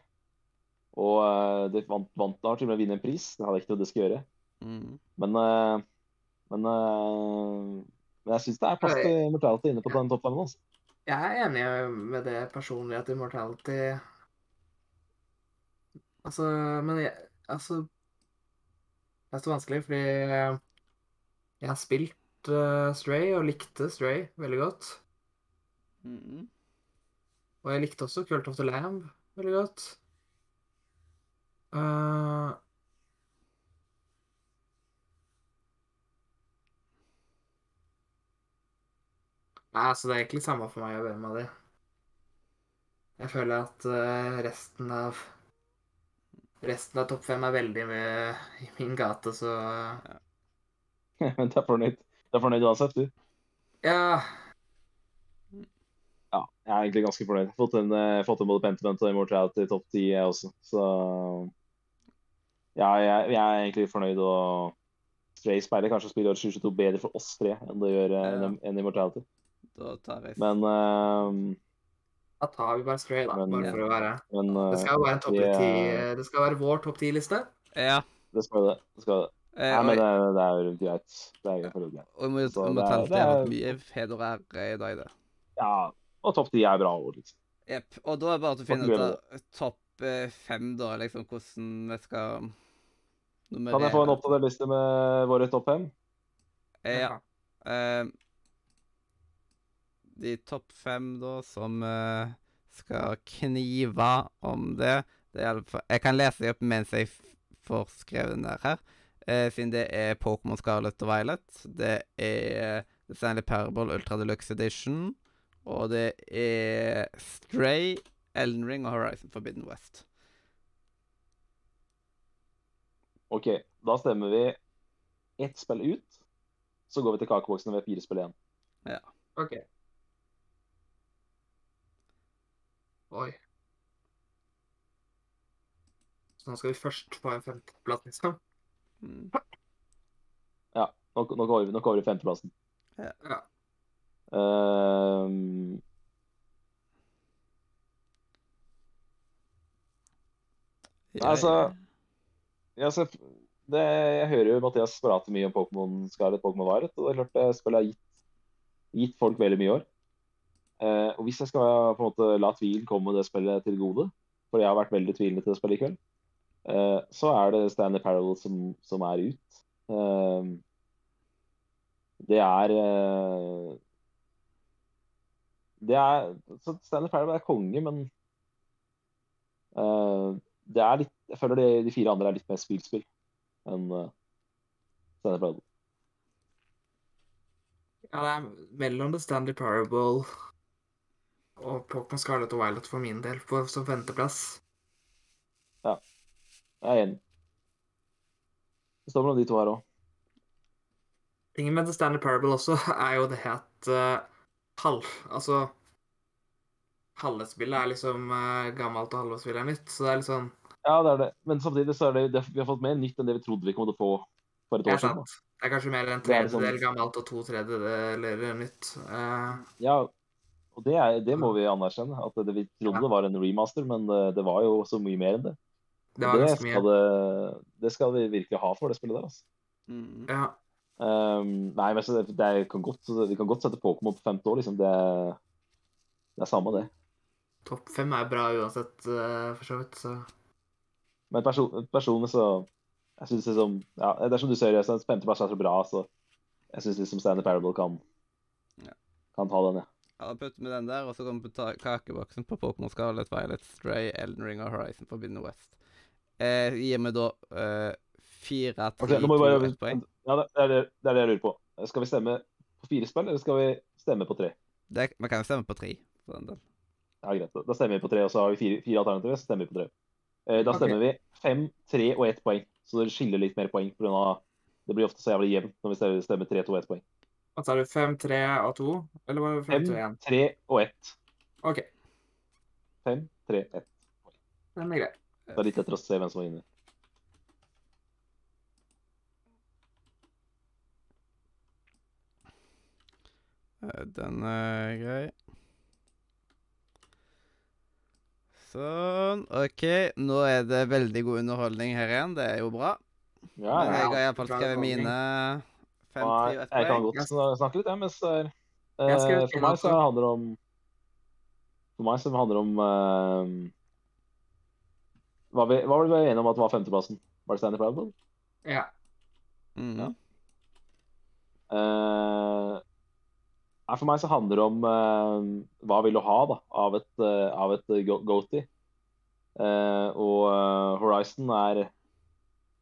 Og uh, det vant, vant da til å vinne en pris. Det hadde jeg ikke trodd det skulle gjøre. Mm. Men, uh, men, eh, men jeg syns det er plass til Immortality inne på den topp femmen. Altså. Jeg er enig med det personlig at Immortality Altså, men jeg Altså Det er så vanskelig, fordi jeg har spilt uh, Stray og likte Stray veldig godt. Mm. Og jeg likte også Cult of the Lamb veldig godt. Eh, Nei, så det er egentlig samme for meg og hvem av de. Jeg føler at eh, resten av Resten av topp fem er veldig mye i min gate, så Men du er fornøyd, du er fornøyd uansett, du? Ja. Ja, jeg er egentlig ganske fornøyd. Fått en, eh, fått en både Pentiment og Immortality i topp ti, jeg også. Så ja, jeg, jeg er egentlig fornøyd. Og Stray speiler kanskje spiller 2022 bedre for oss tre enn det gjør eh, Ja. enn Immortality. Da tar jeg Men, uh, Da tar vi bare Stray, da. Men- bare for å være men Det eh, skal jo være en topp det- ti Det skal være vår topp ti-liste. Ja. Det skal det. det, skal det. Eh, Nei, men det, det er jo greit. Det er greit. og vi må, så vi må det er- det er- mye Fedor er i dag, det. Ja, og topp ti er bra ord, liksom. Jepp. Og da er det bare å finne ut av topp eh, fem, da, liksom hvordan vi skal Kan jeg få en oppdatert liste med våre topp fem? Eh, Ja. Eh, de topp fem, da, som uh, skal knive om det, det er i alle fall Jeg kan lese dem opp mens jeg får skrevet ned her. uh, siden det er Pokémon Scarlet og Violet. Det er The Stanley Parable Ultra Deluxe Edition. Og det er Stray, Elden Ring og Horizon Forbidden West. OK, da stemmer vi ett spill ut. Så går vi til kakeboksen ved fire spill igjen. Ja. OK. Oi. Så nå skal vi først få en femteplass, liksom? Mm. Nå, nå går vi, nå går vi femteplassen. Ja. Ehm, Altså, Ja, så det, jeg hører jo Mathias prate mye om Pokémon Scarlet Pokémon Violet, og det er klart det spillet har gitt, gitt folk veldig mye i år. Eh, og hvis jeg skal på en måte la tvilen komme det spillet til gode, for jeg har vært veldig tvilende til det spillet i kveld, eh, så er det Stanley Parallel som, som er ut. Eh, det er eh, Det er så Stanley Parallel er konge, men eh, det er litt Jeg føler de, de fire andre er litt mer spillspill enn Stanley Parable. Ja, det er mellom The Stanley Parable og Pokémon Scarlet og Violet for min del på, som Ja. Jeg er enig. Det står mellom de to her òg. Tingen med The Stanley Parable også er jo det at uh, halv... Altså Halve spillet er liksom uh, gammelt, og halve spillet er nytt. Så det er litt sånn Ja, det er det. Men samtidig så er det, det vi har fått mer nytt enn det vi trodde vi kom til å få for et år siden. Det er kanskje mer en sånn- tredjedel gammelt og to tredjedeler nytt. Uh. Ja, og det, er, det må vi anerkjenne. At det, vi trodde Ja. det var en remaster, men det, det var jo så mye mer enn det. det det, skal det, det skal vi virkelig ha for det spillet der. altså. Mm. Ja. Um, nei, men så det, det kan godt, Vi kan godt sette Pokémon på femte år, liksom. Det, det er samme det. Topp fem er bra uansett, uh, for så vidt. Så Men person, personlig så jeg synes liksom, ja, Det er som du sier, jeg femteplass er så bra, så jeg syns liksom Stanley Parable kan, Ja. kan ta den, ja. Ja, putter vi den der, og så kommer vi ta- kakeboksen på Pokémon Scarlet, Violet, Stray, Elden Ring og Horizon Forbidden West. Eh, gir vi da eh, fire, tre, to, poeng? ja, det, er det, det er det jeg lurer på. Skal vi stemme på fire spill, eller skal vi stemme på tre? Det, vi kan jo stemme på tre, for den del. Ja, greit. Da stemmer vi på tre, og så har vi fire, fire alternativer. Så stemmer vi på tre. Eh, da stemmer stemmer vi fem, tre og ett poeng. Så det skiller litt mer poeng. På grunn av, det blir ofte så jævlig jevnt når vi stemmer tre, to og ett poeng. Hva tar du? Fem, tre og 2? Eller var det fem, Fem, tre, én? tre og 1. OK, Fem, tre, ett. den er grei. Det er litt etter å se hvem som var inne. Eh, Den er grei. Sånn. OK, nå er det veldig god underholdning her igjen. Det er jo bra. Ja, Men ja. jeg har iallfall skrevet mine Nei, jeg kan godt sn- snakke litt, jeg, mens det er eh, For meg så handler det om For meg så handler det om uh, hva, vi, hva var det vi var enige om at var femteplassen? Var det Stanley Parable? Ja. Mm. Ja. Uh, for meg så handler det om uh, hva vil du ha da, av et, uh, av et go- goatee. Eh, og Horizon er,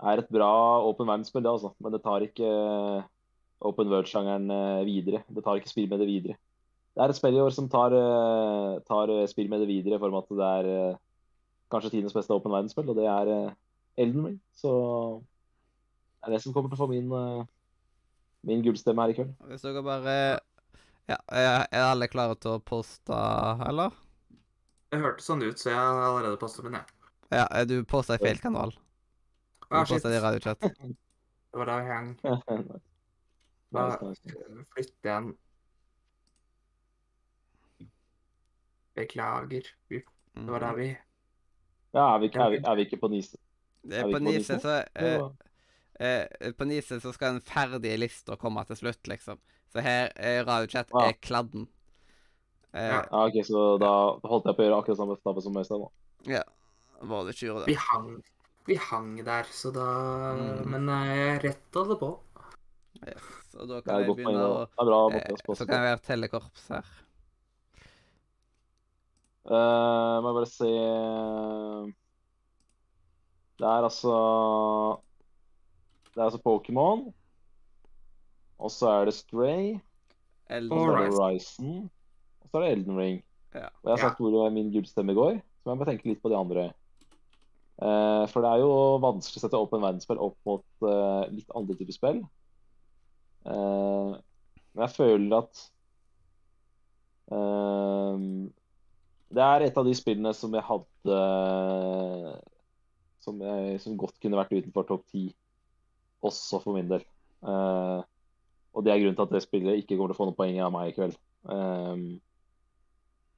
er et bra åpen verdensspill, det, altså. men det tar ikke open world-sjangeren eh, videre. Det tar ikke spill med det videre. Det er et spill i år som tar, eh, tar eh, spill med det videre i form av at det er kanskje tidenes beste open verdensspill, og det er Elden Ring. Så det er det som kommer til å få min, min gullstemme her i kveld. Hvis dere bare Ja, er er alle klare til å poste, eller? Det hørtes sånn ut, så jeg har allerede postet min, jeg. Ja, ja, du posta i feil kanal. Du Ah, shit. posta i radiochat. Det var da jeg hang. Da flytter jeg den. Beklager. Det var da Mhm. vi Ja, er vi, ikke- er, vi, er vi ikke på Nise? Er På Nise så eh, Ja. eh, På Nise så skal den ferdige lista komme til slutt, liksom. Så her er Radiochat Ja. er kladden. Eh, Ja. Ja, ok, så da holdt jeg på å gjøre akkurat samme tabbe som Øystein. da. ja. Var det ikke gjorde Vi hang, vi hang der, så da Mm. Men jeg retta det på. Yes. Og da kan jeg begynne å eh, Så kan jeg være tellekorps her. Uh, må jeg bare se Det er altså Det er altså Pokémon. Og så er det Stray. Elden Og Horizon. Horizon. Og så er det Elden Ring. Ja. Og jeg har sagt hvor min gullstemme går, så jeg må tenke litt på de andre. Uh, for det er jo vanskelig å sette åpen verdensspill opp mot uh, litt andre typer spill. Eh, men jeg føler at eh, Det er et av de spillene som jeg hadde som, jeg, som godt kunne vært utenfor topp ti, også for min del. Eh, og det er grunnen til at det spillet ikke kommer til å få noen poeng av meg i kveld.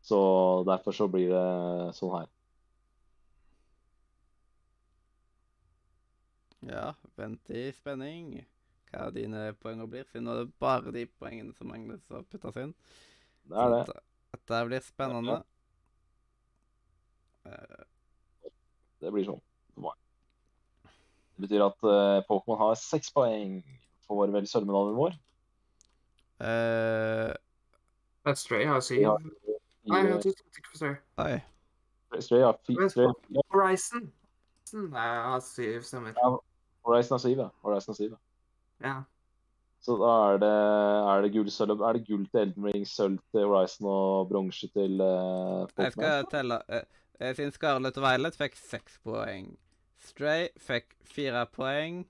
Så derfor så blir det sånn her. Ja, vent i spenning. Hva dine poenger blir. For nå er det bare de poengene som mangler som puttes inn. Det er det. Så at det blir spennende. Eh, Det blir sånn for meg. Det betyr at uh, Pokémon har seks poeng for vel sølvmedaljen vår. Uh, But Stray har syv. Ja. Nei, jeg hadde ikke for Stray. oi. Stray har fi- Men- Stray- ja, Horizon. Horizon har syv stemmer. Ja. Horizon har syv, ja. Horizon har syv, ja. Ja. Så da er det, er det gull, sølv, er det gull til Elden Ring, sølv til Horizon og bronse til uh, Jeg skal telle. Uh, eh, siden Scarlett og Violet fikk seks poeng. Stray fikk fire poeng.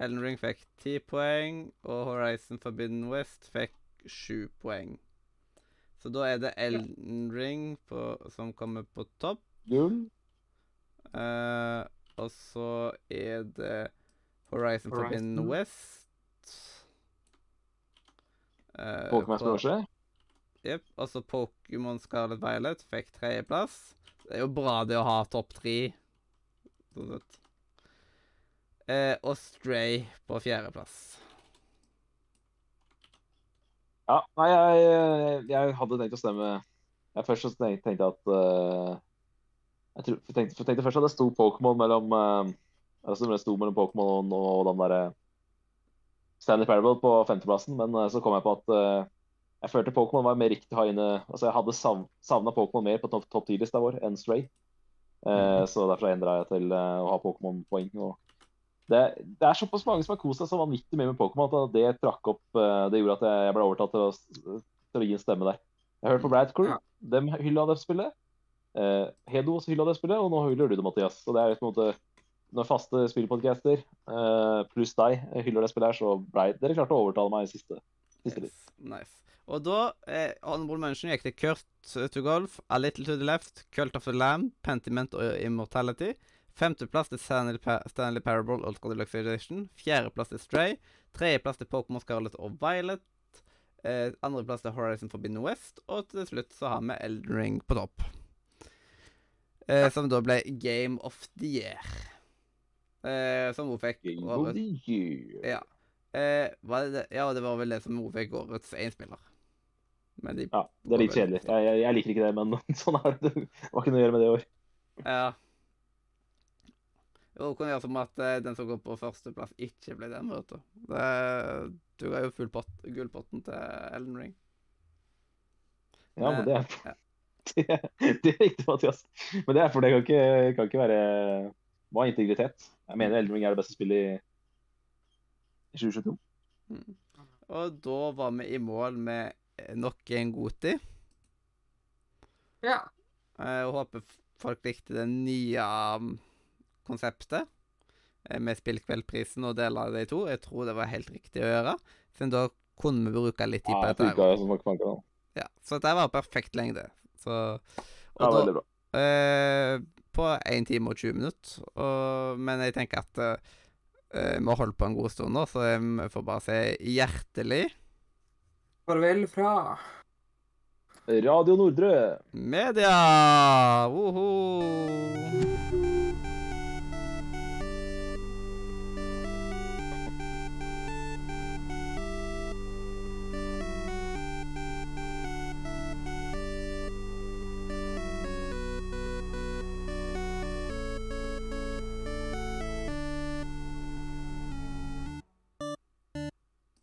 Elden Ring fikk ti poeng. Og Horizon Forbidden West fikk sju poeng. Så da er det Elden Ring på, som kommer på topp. Gull. Uh, og så er det Horizon, Forbidden Horizon. West. Uh, Pokémon på- Jepp. Og så Pokémon Scarlet Violet fikk tredjeplass. Det er jo bra det å ha topp tre. Sånn sett. Uh, og Stray på fjerdeplass. Ja, nei, jeg, jeg hadde tenkt å stemme jeg Først tenkte tenkte at uh, Jeg tror, jeg tenkte, jeg tenkte først at det sto Pokémon mellom uh, Altså det sto mellom Pokémon og, og den derre Stanley Parable på femteplassen, men eh, så kom jeg på at uh, jeg følte Pokémon var mer riktig å ha inne Altså jeg hadde sav, savna Pokémon mer på topp top 10-lista vår enn Stray. Eh, Så derfor endra jeg til uh, å ha Pokémon-poeng. det, det er såpass mange som har kost seg så vanvittig mye med Pokémon at det trakk opp Det gjorde at jeg, jeg ble overtatt til å, til å gi en stemme der. Jeg hørte på Brad Crew. Ja. De hylla det spillet. Hedo også hylla det spillet, og nå hyller du det, Mathias. Så det er på en måte når faste spillpodcaster uh, pluss deg hyller det spillet her, så ble dere klarte å overtale meg i siste, siste. Yes, nice. Og da eh, Honorable Mention gikk til Kurt to Golf, A Little to the Left, Cult of the Lamb, Pentiment og Immortality. Femteplass til Stanley, pa Stanley Parable Ultra Deluxe Edition. Fjerdeplass til Stray. Tredjeplass til Pokémon Scarlet og Violet. Eh, Andreplass til Horizon Forbidden West. Og til slutt så har vi Elden Ring på topp. Eh, som da ble Game of the Year. Eh, som hun fikk årets. Ja. Eh, det det? Ja, det var vel det som hun fikk årets énspiller. Men de Ja, det er litt kjedelig. Jeg, jeg, jeg liker ikke det, men sånn er det. Det var ikke noe å gjøre med det i år. Ja. Jo, det kunne gjøre som at eh, den som går på førsteplass, ikke ble den, vet du. Det, du ga jo full pott, gullpotten til Elden Ring. Ja, men det Ja. er, det, er- det er riktig, Mathias. Men det er for det kan ikke, kan ikke være Må ha integritet. Jeg mener Elden Ring er det beste spillet i, i 2022. Og da var vi i mål med eh, nok en Goti. Ja. Eh, Jeg håper folk likte det nye um, konseptet eh, med Spillkveldprisen og deler av de to. Jeg tror det var helt riktig å gjøre, siden da kunne vi bruke litt tid på dette. som mange fanker da. Ja, så dette var perfekt lengde. Så, og Ja, da, veldig bra. eh, på 1 time og 20 minutter. Og, men jeg tenker at eh, eh, vi har holdt på en god stund nå, så jeg får bare si hjertelig Farvel fra Radio Nordre. media! Woho!